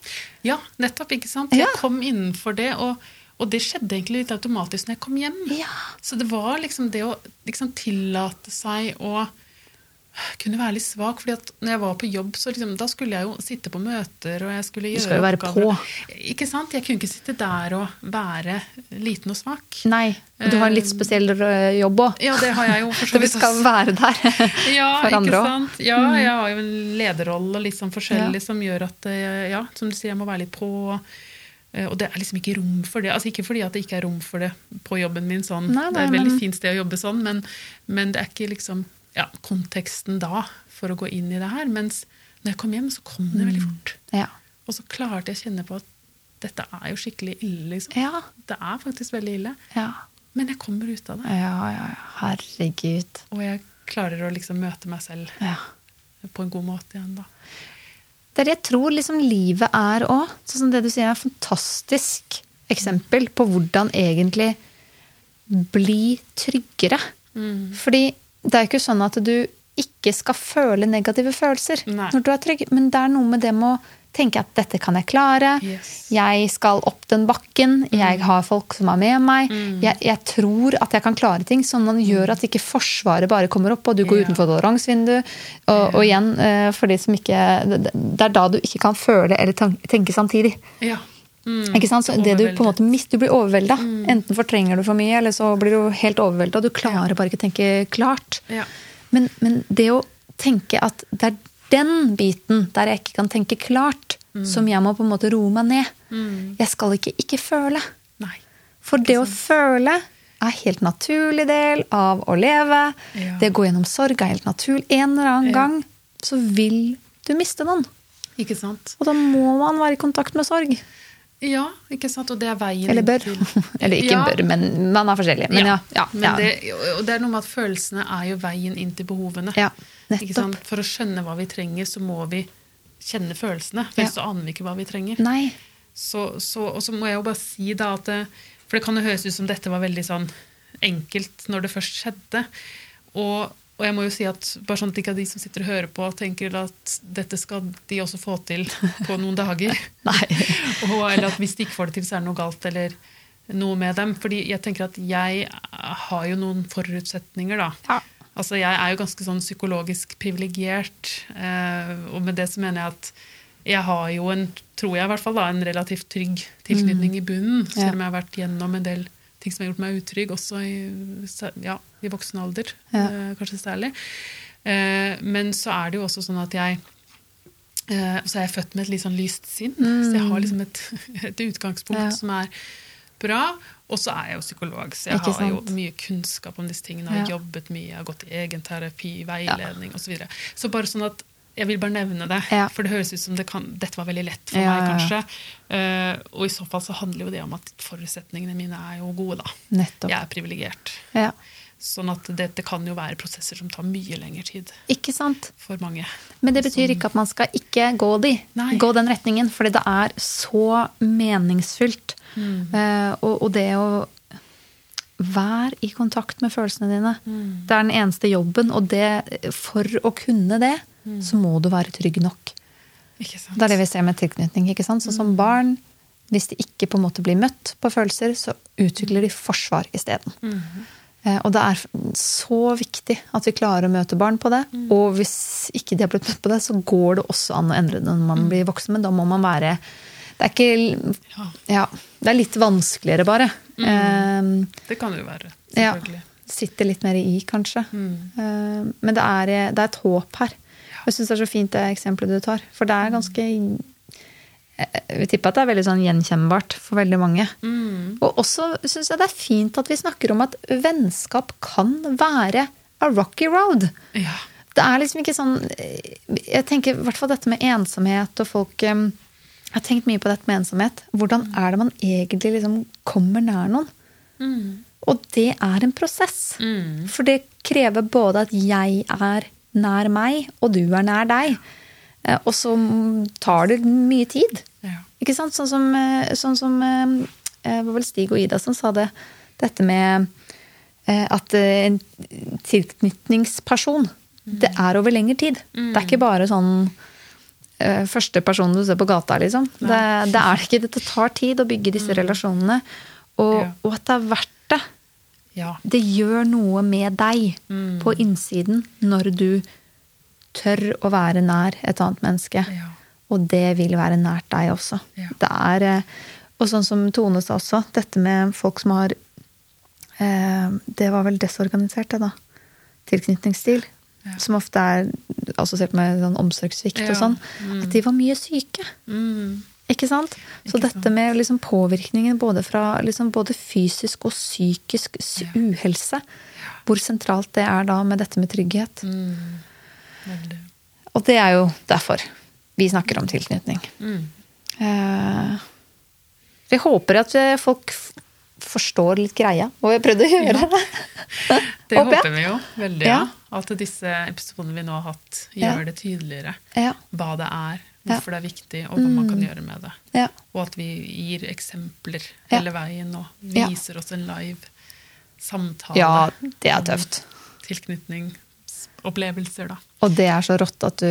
S2: ja, nettopp. ikke sant?
S1: Ja.
S2: Jeg kom innenfor det, og, og det skjedde egentlig litt automatisk når jeg kom hjem.
S1: Ja.
S2: Så det var liksom det å liksom tillate seg å kunne være litt svak. fordi at når jeg var på jobb, så liksom, da skulle jeg jo sitte på møter og jeg skulle gjøre du
S1: skal jo være
S2: oppgaver. Ikke sant? Jeg kunne ikke sitte der og være liten og svak.
S1: Nei. og Du har en litt spesiell øh, jobb òg.
S2: Ja, det har jeg jo for
S1: Så
S2: så
S1: vi skal være der
S2: ja,
S1: for andre òg.
S2: sant? Ja, jeg har jo en lederrolle litt sånn forskjellig som gjør at eh, ja, som du sier, jeg må være litt på. eh, Og det er liksom ikke rom for det. Altså Ikke fordi at det ikke er rom for det på jobben min, sånn.
S1: Nei,
S2: det er et veldig
S1: men-
S2: fint sted å jobbe sånn, men, men det er ikke liksom ja, konteksten da for å gå inn i det her. Mens når jeg kom hjem, så kom det veldig fort.
S1: Ja.
S2: Og så klarte jeg å kjenne på at dette er jo skikkelig ille. liksom.
S1: Ja.
S2: Det er faktisk veldig ille.
S1: Ja.
S2: Men jeg kommer ut av det.
S1: ja. Herregud.
S2: Og jeg klarer å liksom møte meg selv
S1: Ja.
S2: på en god måte igjen, da.
S1: Det er det jeg tror liksom livet er òg. Sånn som det du sier, er et fantastisk eksempel på hvordan egentlig bli tryggere.
S2: Mm.
S1: Fordi det er ikke sånn at du ikke skal føle negative følelser
S2: Nei.
S1: når du er trygg, men det er noe med det med å tenke at dette kan jeg klare.
S2: Yes.
S1: Jeg skal opp den bakken. Jeg har folk som er med meg. Jeg, jeg tror at jeg kan klare ting. Sånn man gjør at ikke Forsvaret bare kommer opp, og du går
S2: yeah.
S1: utenfor toleransevinduet. Og, og igjen, eh, for de som ikke Det er da du ikke kan føle eller tenke samtidig.
S2: Ja. Mm.
S1: Ikke sant? Så det du på en måte mister, du blir overvelda. Enten fortrenger du for mye, eller så blir du helt overvelda. Du klarer bare ikke å tenke klart.
S2: Ja.
S1: Men, men det å tenke at det er den biten der jeg ikke kan tenke klart, som jeg må på en måte roe meg ned. Jeg skal ikke ikke føle.
S2: Nei.
S1: For det å føle er helt naturlig del av å leve.
S2: Ja.
S1: Det å gå gjennom sorg er helt naturlig. En eller annen
S2: Ja.
S1: gang så vil du miste noen.
S2: Ikke sant?
S1: Og da må man være i kontakt med sorg.
S2: Ja, ikke sant? Og det er veien
S1: Eller bør.
S2: til
S1: Eller ikke
S2: Ja.
S1: bør, men man er forskjellig. Men ja. ja,
S2: Men. Det, og det er noe med at følelsene er jo veien inn til behovene.
S1: Ja.
S2: For å skjønne hva vi trenger, så må vi kjenne følelsene. For
S1: Ja.
S2: ellers aner vi ikke hva vi trenger. Så, så, og så må jeg jo bare si da at det, For det kan jo høres ut som dette var veldig sånn enkelt når det først skjedde. Og, og jeg må jo si at bare sånn at ikke de som sitter og hører på, tenker at dette skal de også få til på noen dager. Og, eller at hvis de ikke får det til, så er det noe galt eller noe med dem. Fordi jeg tenker at jeg har jo noen forutsetninger, da.
S1: Ja.
S2: Altså, jeg er jo ganske sånn psykologisk privilegert, eh, og med det så mener jeg at jeg har jo en, tror jeg i hvert fall, da, en relativt trygg tilknytning i bunnen, selv om jeg har vært gjennom en del ting som har gjort meg utrygg, også i, ja, i voksen alder,
S1: Ja.
S2: eh, kanskje særlig. Eh, men så er det jo også sånn at jeg eh, så er jeg født med et litt sånn lyst sinn, så jeg har liksom et, et utgangspunkt
S1: Ja.
S2: som er bra. Og så er jeg jo psykolog, så jeg
S1: Ikke
S2: har jo mye kunnskap om disse tingene. Jeg har
S1: Ja.
S2: jobbet mye, jeg har gått i egenterapi, veiledning osv. Så, videre. så bare sånn at jeg vil bare nevne det,
S1: Ja.
S2: for det høres ut som det kan, dette var veldig lett for
S1: Ja,
S2: meg,
S1: ja, ja.
S2: kanskje. Eh, og i så fall så handler jo det om at forutsetningene mine er jo gode, da.
S1: Nettopp.
S2: Jeg er privilegert.
S1: Ja.
S2: Sånn at dette kan jo være prosesser som tar mye lengre tid
S1: Ikke sant?
S2: for mange.
S1: Men det betyr ikke at man skal ikke gå de.
S2: Nei.
S1: Gå den retningen, fordi det er så meningsfylt.
S2: Mm.
S1: Uh, og, og det å være i kontakt med følelsene dine,
S2: Mm.
S1: det er den eneste jobben. Og det, for å kunne det,
S2: Mm.
S1: så må du være trygg nok.
S2: Ikke sant?
S1: Det er det vi ser med tilknytning. ikke sant? Så
S2: Mm.
S1: som barn, hvis de ikke på en måte blir møtt på følelser, så utvikler de forsvar isteden.
S2: Mm.
S1: Eh, Og det er så viktig at vi klarer å møte barn på det.
S2: Mm.
S1: Og hvis ikke de har blitt møtt på det, så går det også an å endre det når man
S2: Mm.
S1: blir voksen. Men da må man være Det er ikke
S2: Ja.
S1: Det er litt vanskeligere, bare. Eh,
S2: Det kan det jo være, Selvfølgelig. ja.
S1: Sitter litt mer i, kanskje. Eh, Men det er, det er et håp her. Og Jeg syns det er så fint det eksempelet du tar. For det er ganske Jeg vil tippe at det er veldig sånn gjenkjennbart for veldig mange. Og også syns jeg det er fint at vi snakker om at vennskap kan være a rocky road.
S2: Ja.
S1: Det er liksom ikke sånn Jeg tenker i hvert fall dette med ensomhet og folk Jeg har tenkt mye på dette med ensomhet. Hvordan er det man egentlig liksom kommer nær noen? Og det er en prosess. For det krever både at jeg er nær meg, og du er nær deg. Eh, Og så tar det mye tid.
S2: Ja.
S1: Ikke sant? Sånn som, eh, sånn som eh, Det var vel Stig og Ida som sa det. Dette med at en tilknytningsperson, det er over lengre tid. Det er ikke bare sånn første person du ser på gata, liksom. Det, det er ikke det. Det tar tid å bygge disse relasjonene. Og,
S2: Ja.
S1: og at det er verdt det.
S2: ja.
S1: Det gjør noe med deg på innsiden når du tør å være nær et annet menneske.
S2: Ja.
S1: Og det vil være nært deg også.
S2: Ja.
S1: Det er, eh, og sånn som Tone sa også, dette med folk som har eh, Det var vel desorganisert, det, da. Tilknytningsstil. Som ofte er assosiert med sånn omsorgssvikt
S2: Ja.
S1: og sånn. At de var mye syke.
S2: Mm.
S1: Ikke sant? Så
S2: Ikke
S1: dette med liksom påvirkningen både fra liksom både fysisk og psykisk uhelse, hvor sentralt det er da med dette med trygghet.
S2: Mm. Veldig.
S1: Og det er jo derfor vi snakker om tilknytning.
S2: Mm.
S1: Eh, jeg håper at eh, folk forstår litt greia, og jeg prøvde å gjøre det.
S2: Det
S1: Håper
S2: håper vi jo veldig.
S1: Ja.
S2: Ja. At disse episodene vi nå har hatt,
S1: Ja.
S2: gjør det tydeligere
S1: Ja,
S2: hva det er, hvorfor det er viktig, og hva man kan gjøre med det.
S1: ja,
S2: Og at vi gir eksempler hele veien og
S1: Ja.
S2: viser oss en live samtale.
S1: ja, det er tøft.
S2: Tilknytningsopplevelser, da.
S1: Og det er så rått at du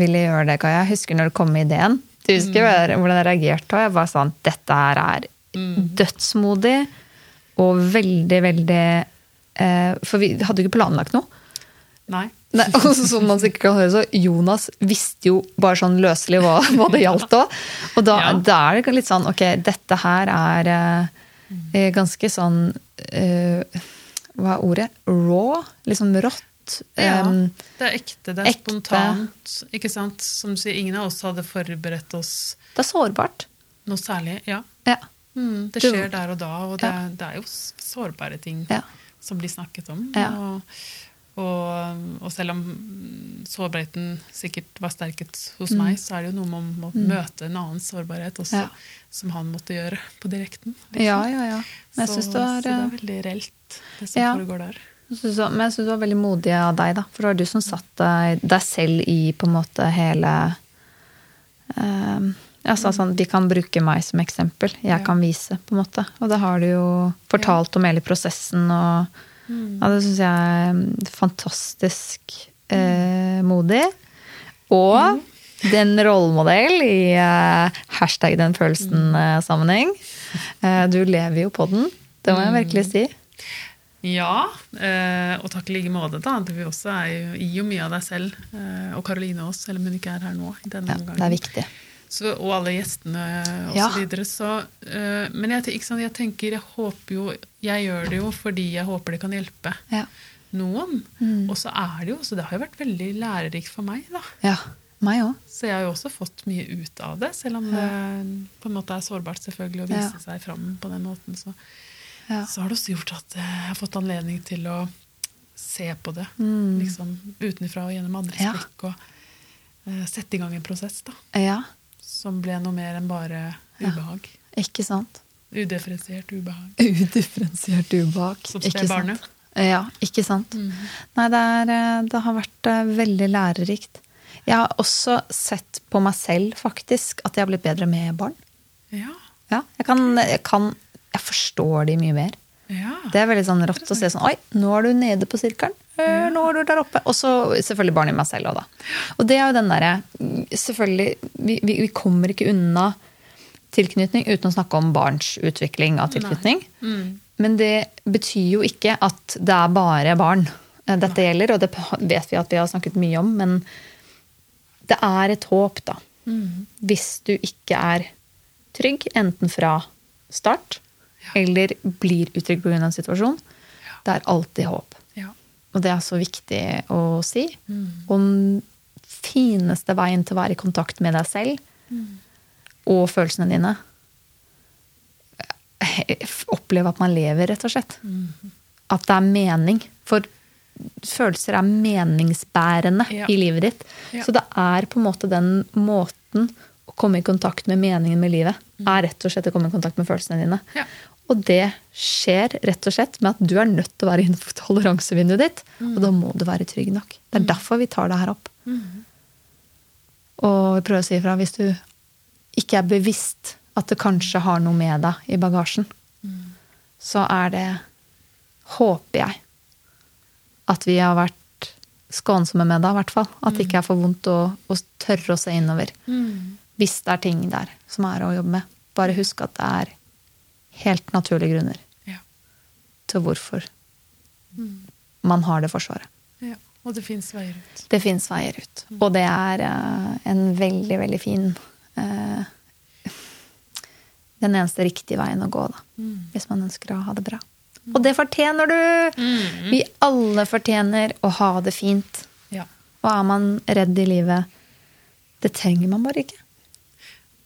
S1: ville gjøre det, Kaja. Jeg husker når det kom ideen. Du husker mm. hvordan jeg reagerte? Og jeg var sånn Dette her er dødsmodig og veldig, veldig eh, For vi hadde jo ikke planlagt noe.
S2: Nei.
S1: Nei, og så, som man sikkert kan høre, så Jonas visste jo bare sånn løselig hva, hva det gjaldt òg. Og da,
S2: Ja.
S1: da er det litt sånn Ok, dette her er eh, eh, ganske sånn eh, Hva er ordet? Raw? Liksom rått.
S2: Ja, det er ekte, det er
S1: ekte.
S2: spontant. Ikke sant? Som du sier, ingen av oss hadde forberedt oss
S1: det er sårbart.
S2: noe særlig. Ja.
S1: Ja.
S2: Mm, det skjer der og da, og det,
S1: Ja.
S2: det er jo sårbare ting
S1: Ja.
S2: som blir snakket om. Og, og, og selv om mm, sårbarheten sikkert var sterket hos meg, så er det jo noe med å møte en annen sårbarhet også,
S1: Mm. Ja.
S2: som han måtte gjøre på direkten. liksom.
S1: Ja, ja, ja. Men jeg
S2: så,
S1: det var
S2: så det
S1: eh,
S2: er veldig reelt, det som foregår der.
S1: Men jeg syns du var veldig modig av deg, da. For det var du som satte deg, selv i på en måte hele eh, Jeg sa sånn De kan bruke meg som eksempel. Jeg
S2: Ja.
S1: kan vise, på en måte. Og det har du jo fortalt om hele prosessen, og ja, det syns jeg er mm, fantastisk eh, modig. Og den rollemodell i eh, hashtag den følelsen-sammenheng. Eh, du lever jo på den. Det må jeg virkelig si.
S2: Ja, eh, og takk i like måte. da. Du også er jo, jo mye av deg selv. Eh, og Karoline også, selv om hun ikke er her nå. i denne
S1: Ja,
S2: omgangen.
S1: det er viktig.
S2: Så, og alle gjestene osv.
S1: Ja.
S2: så videre. Så, eh, men jeg, sant, jeg tenker, jeg håper jo Jeg gjør det jo fordi jeg håper det kan hjelpe
S1: Ja.
S2: noen.
S1: Mm.
S2: Og så er det jo så det har jo vært veldig lærerikt for meg, da.
S1: Ja, meg også.
S2: Så jeg har jo også fått mye ut av det, selv om det på en måte er sårbart selvfølgelig å vise seg fram på den måten. Så.
S1: Ja.
S2: så har det også gjort at jeg har fått anledning til å se på det liksom utenfra og gjennom andres
S1: Ja.
S2: blikk. Og uh, sette i gang en prosess da,
S1: Ja,
S2: som ble noe mer enn bare ubehag.
S1: ikke sant?
S2: Udifferensiert ubehag.
S1: Udifferensiert ubehag.
S2: Som spedbarnet.
S1: Ja, ikke sant. Nei, det, er, eh, det har vært eh, veldig lærerikt. Jeg har også sett på meg selv, faktisk, at jeg har blitt bedre med barn.
S2: Ja.
S1: Ja, jeg kan, jeg kan Jeg forstår de mye mer.
S2: ja.
S1: Det er veldig sånn rått å se sånn Oi, nå er du nede på sirkelen. Ja. Nå er du der oppe. Og så selvfølgelig barn i meg selv òg, da. Og det er jo den derre Selvfølgelig, vi, vi, vi kommer ikke unna tilknytning uten å snakke om barns utvikling av tilknytning. Men det betyr jo ikke at det er bare barn eh, dette gjelder, og det vet vi at vi har snakket mye om, men det er et håp, da. Hvis du ikke er trygg, enten fra start eller blir utrygg pga. en situasjon. Det er alltid håp.
S2: ja.
S1: Og det er så viktig å si. Og den fineste veien til å være i kontakt med deg selv og følelsene dine Oppleve at man lever, rett og slett. At det er mening. For følelser er meningsbærende
S2: Ja.
S1: i livet ditt.
S2: Ja.
S1: Så det er på en måte den måten å komme i kontakt med meningen med livet, er rett og slett å komme i kontakt med følelsene dine.
S2: Ja.
S1: Og det skjer rett og slett med at du er nødt til å være innenfor toleransevinduet ditt. Og da må du være trygg nok. Det er derfor vi tar det her opp. Og vi prøver å si ifra hvis du ikke er bevisst at det kanskje har noe med deg i bagasjen, så er det, håper jeg, at vi har vært skånsomme med deg, i hvert fall. At det ikke er for vondt å, å tørre å se innover. Hvis det er ting der som er å jobbe med. Bare husk at det er helt naturlige grunner
S2: Ja.
S1: til hvorfor man har det forsvaret.
S2: ja. Og det fins veier ut.
S1: Det fins veier ut. Og det er uh, en veldig, veldig fin uh, Den eneste riktige veien å gå, da. Hvis man ønsker å ha det bra. Og det fortjener du! Vi alle fortjener å ha det fint.
S2: Ja.
S1: Og er man redd i livet Det trenger man bare ikke.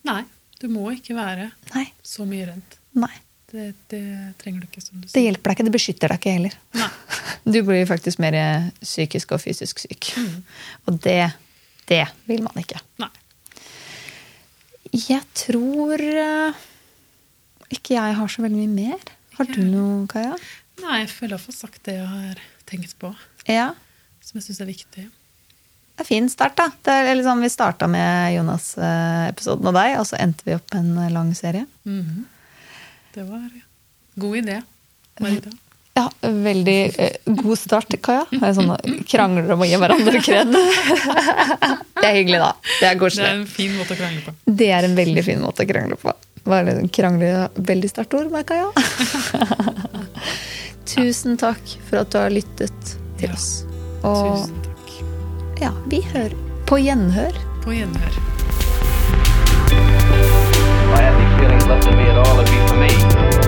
S2: Nei, du må ikke være
S1: Nei.
S2: så mye redd.
S1: Nei.
S2: Det, det trenger du ikke, som du sier.
S1: Det hjelper deg ikke. Det beskytter deg ikke heller.
S2: Nei.
S1: Du blir faktisk mer psykisk og fysisk syk. Og det, det vil man ikke.
S2: Nei.
S1: Jeg tror eh, ikke jeg har så veldig mye mer. Har du noe, Kaja?
S2: Nei, jeg føler jeg får sagt det jeg har tenkt på,
S1: Ja.
S2: som jeg syns er viktig.
S1: Det er fin start, da. Det liksom, vi starta med Jonas-episoden og deg, og så endte vi opp med en eh, lang serie.
S2: Mhm. Det var god idé, Marita.
S1: Ja, veldig eh, god start, Kaja. Det sånn krangler om å gi hverandre kred. det er hyggelig, da. Det er
S2: Det er en fin måte å krangle på.
S1: Det er en veldig fin måte å krangle på. Var det krangle veldig sterkt ord, merka jeg. Tusen takk for at du har lyttet til
S2: Ja.
S1: oss. Og
S2: Tusen takk.
S1: ja, vi hører på gjenhør.
S2: På gjenhør.
S3: If I had any feelings left in me at all, it'd be for me.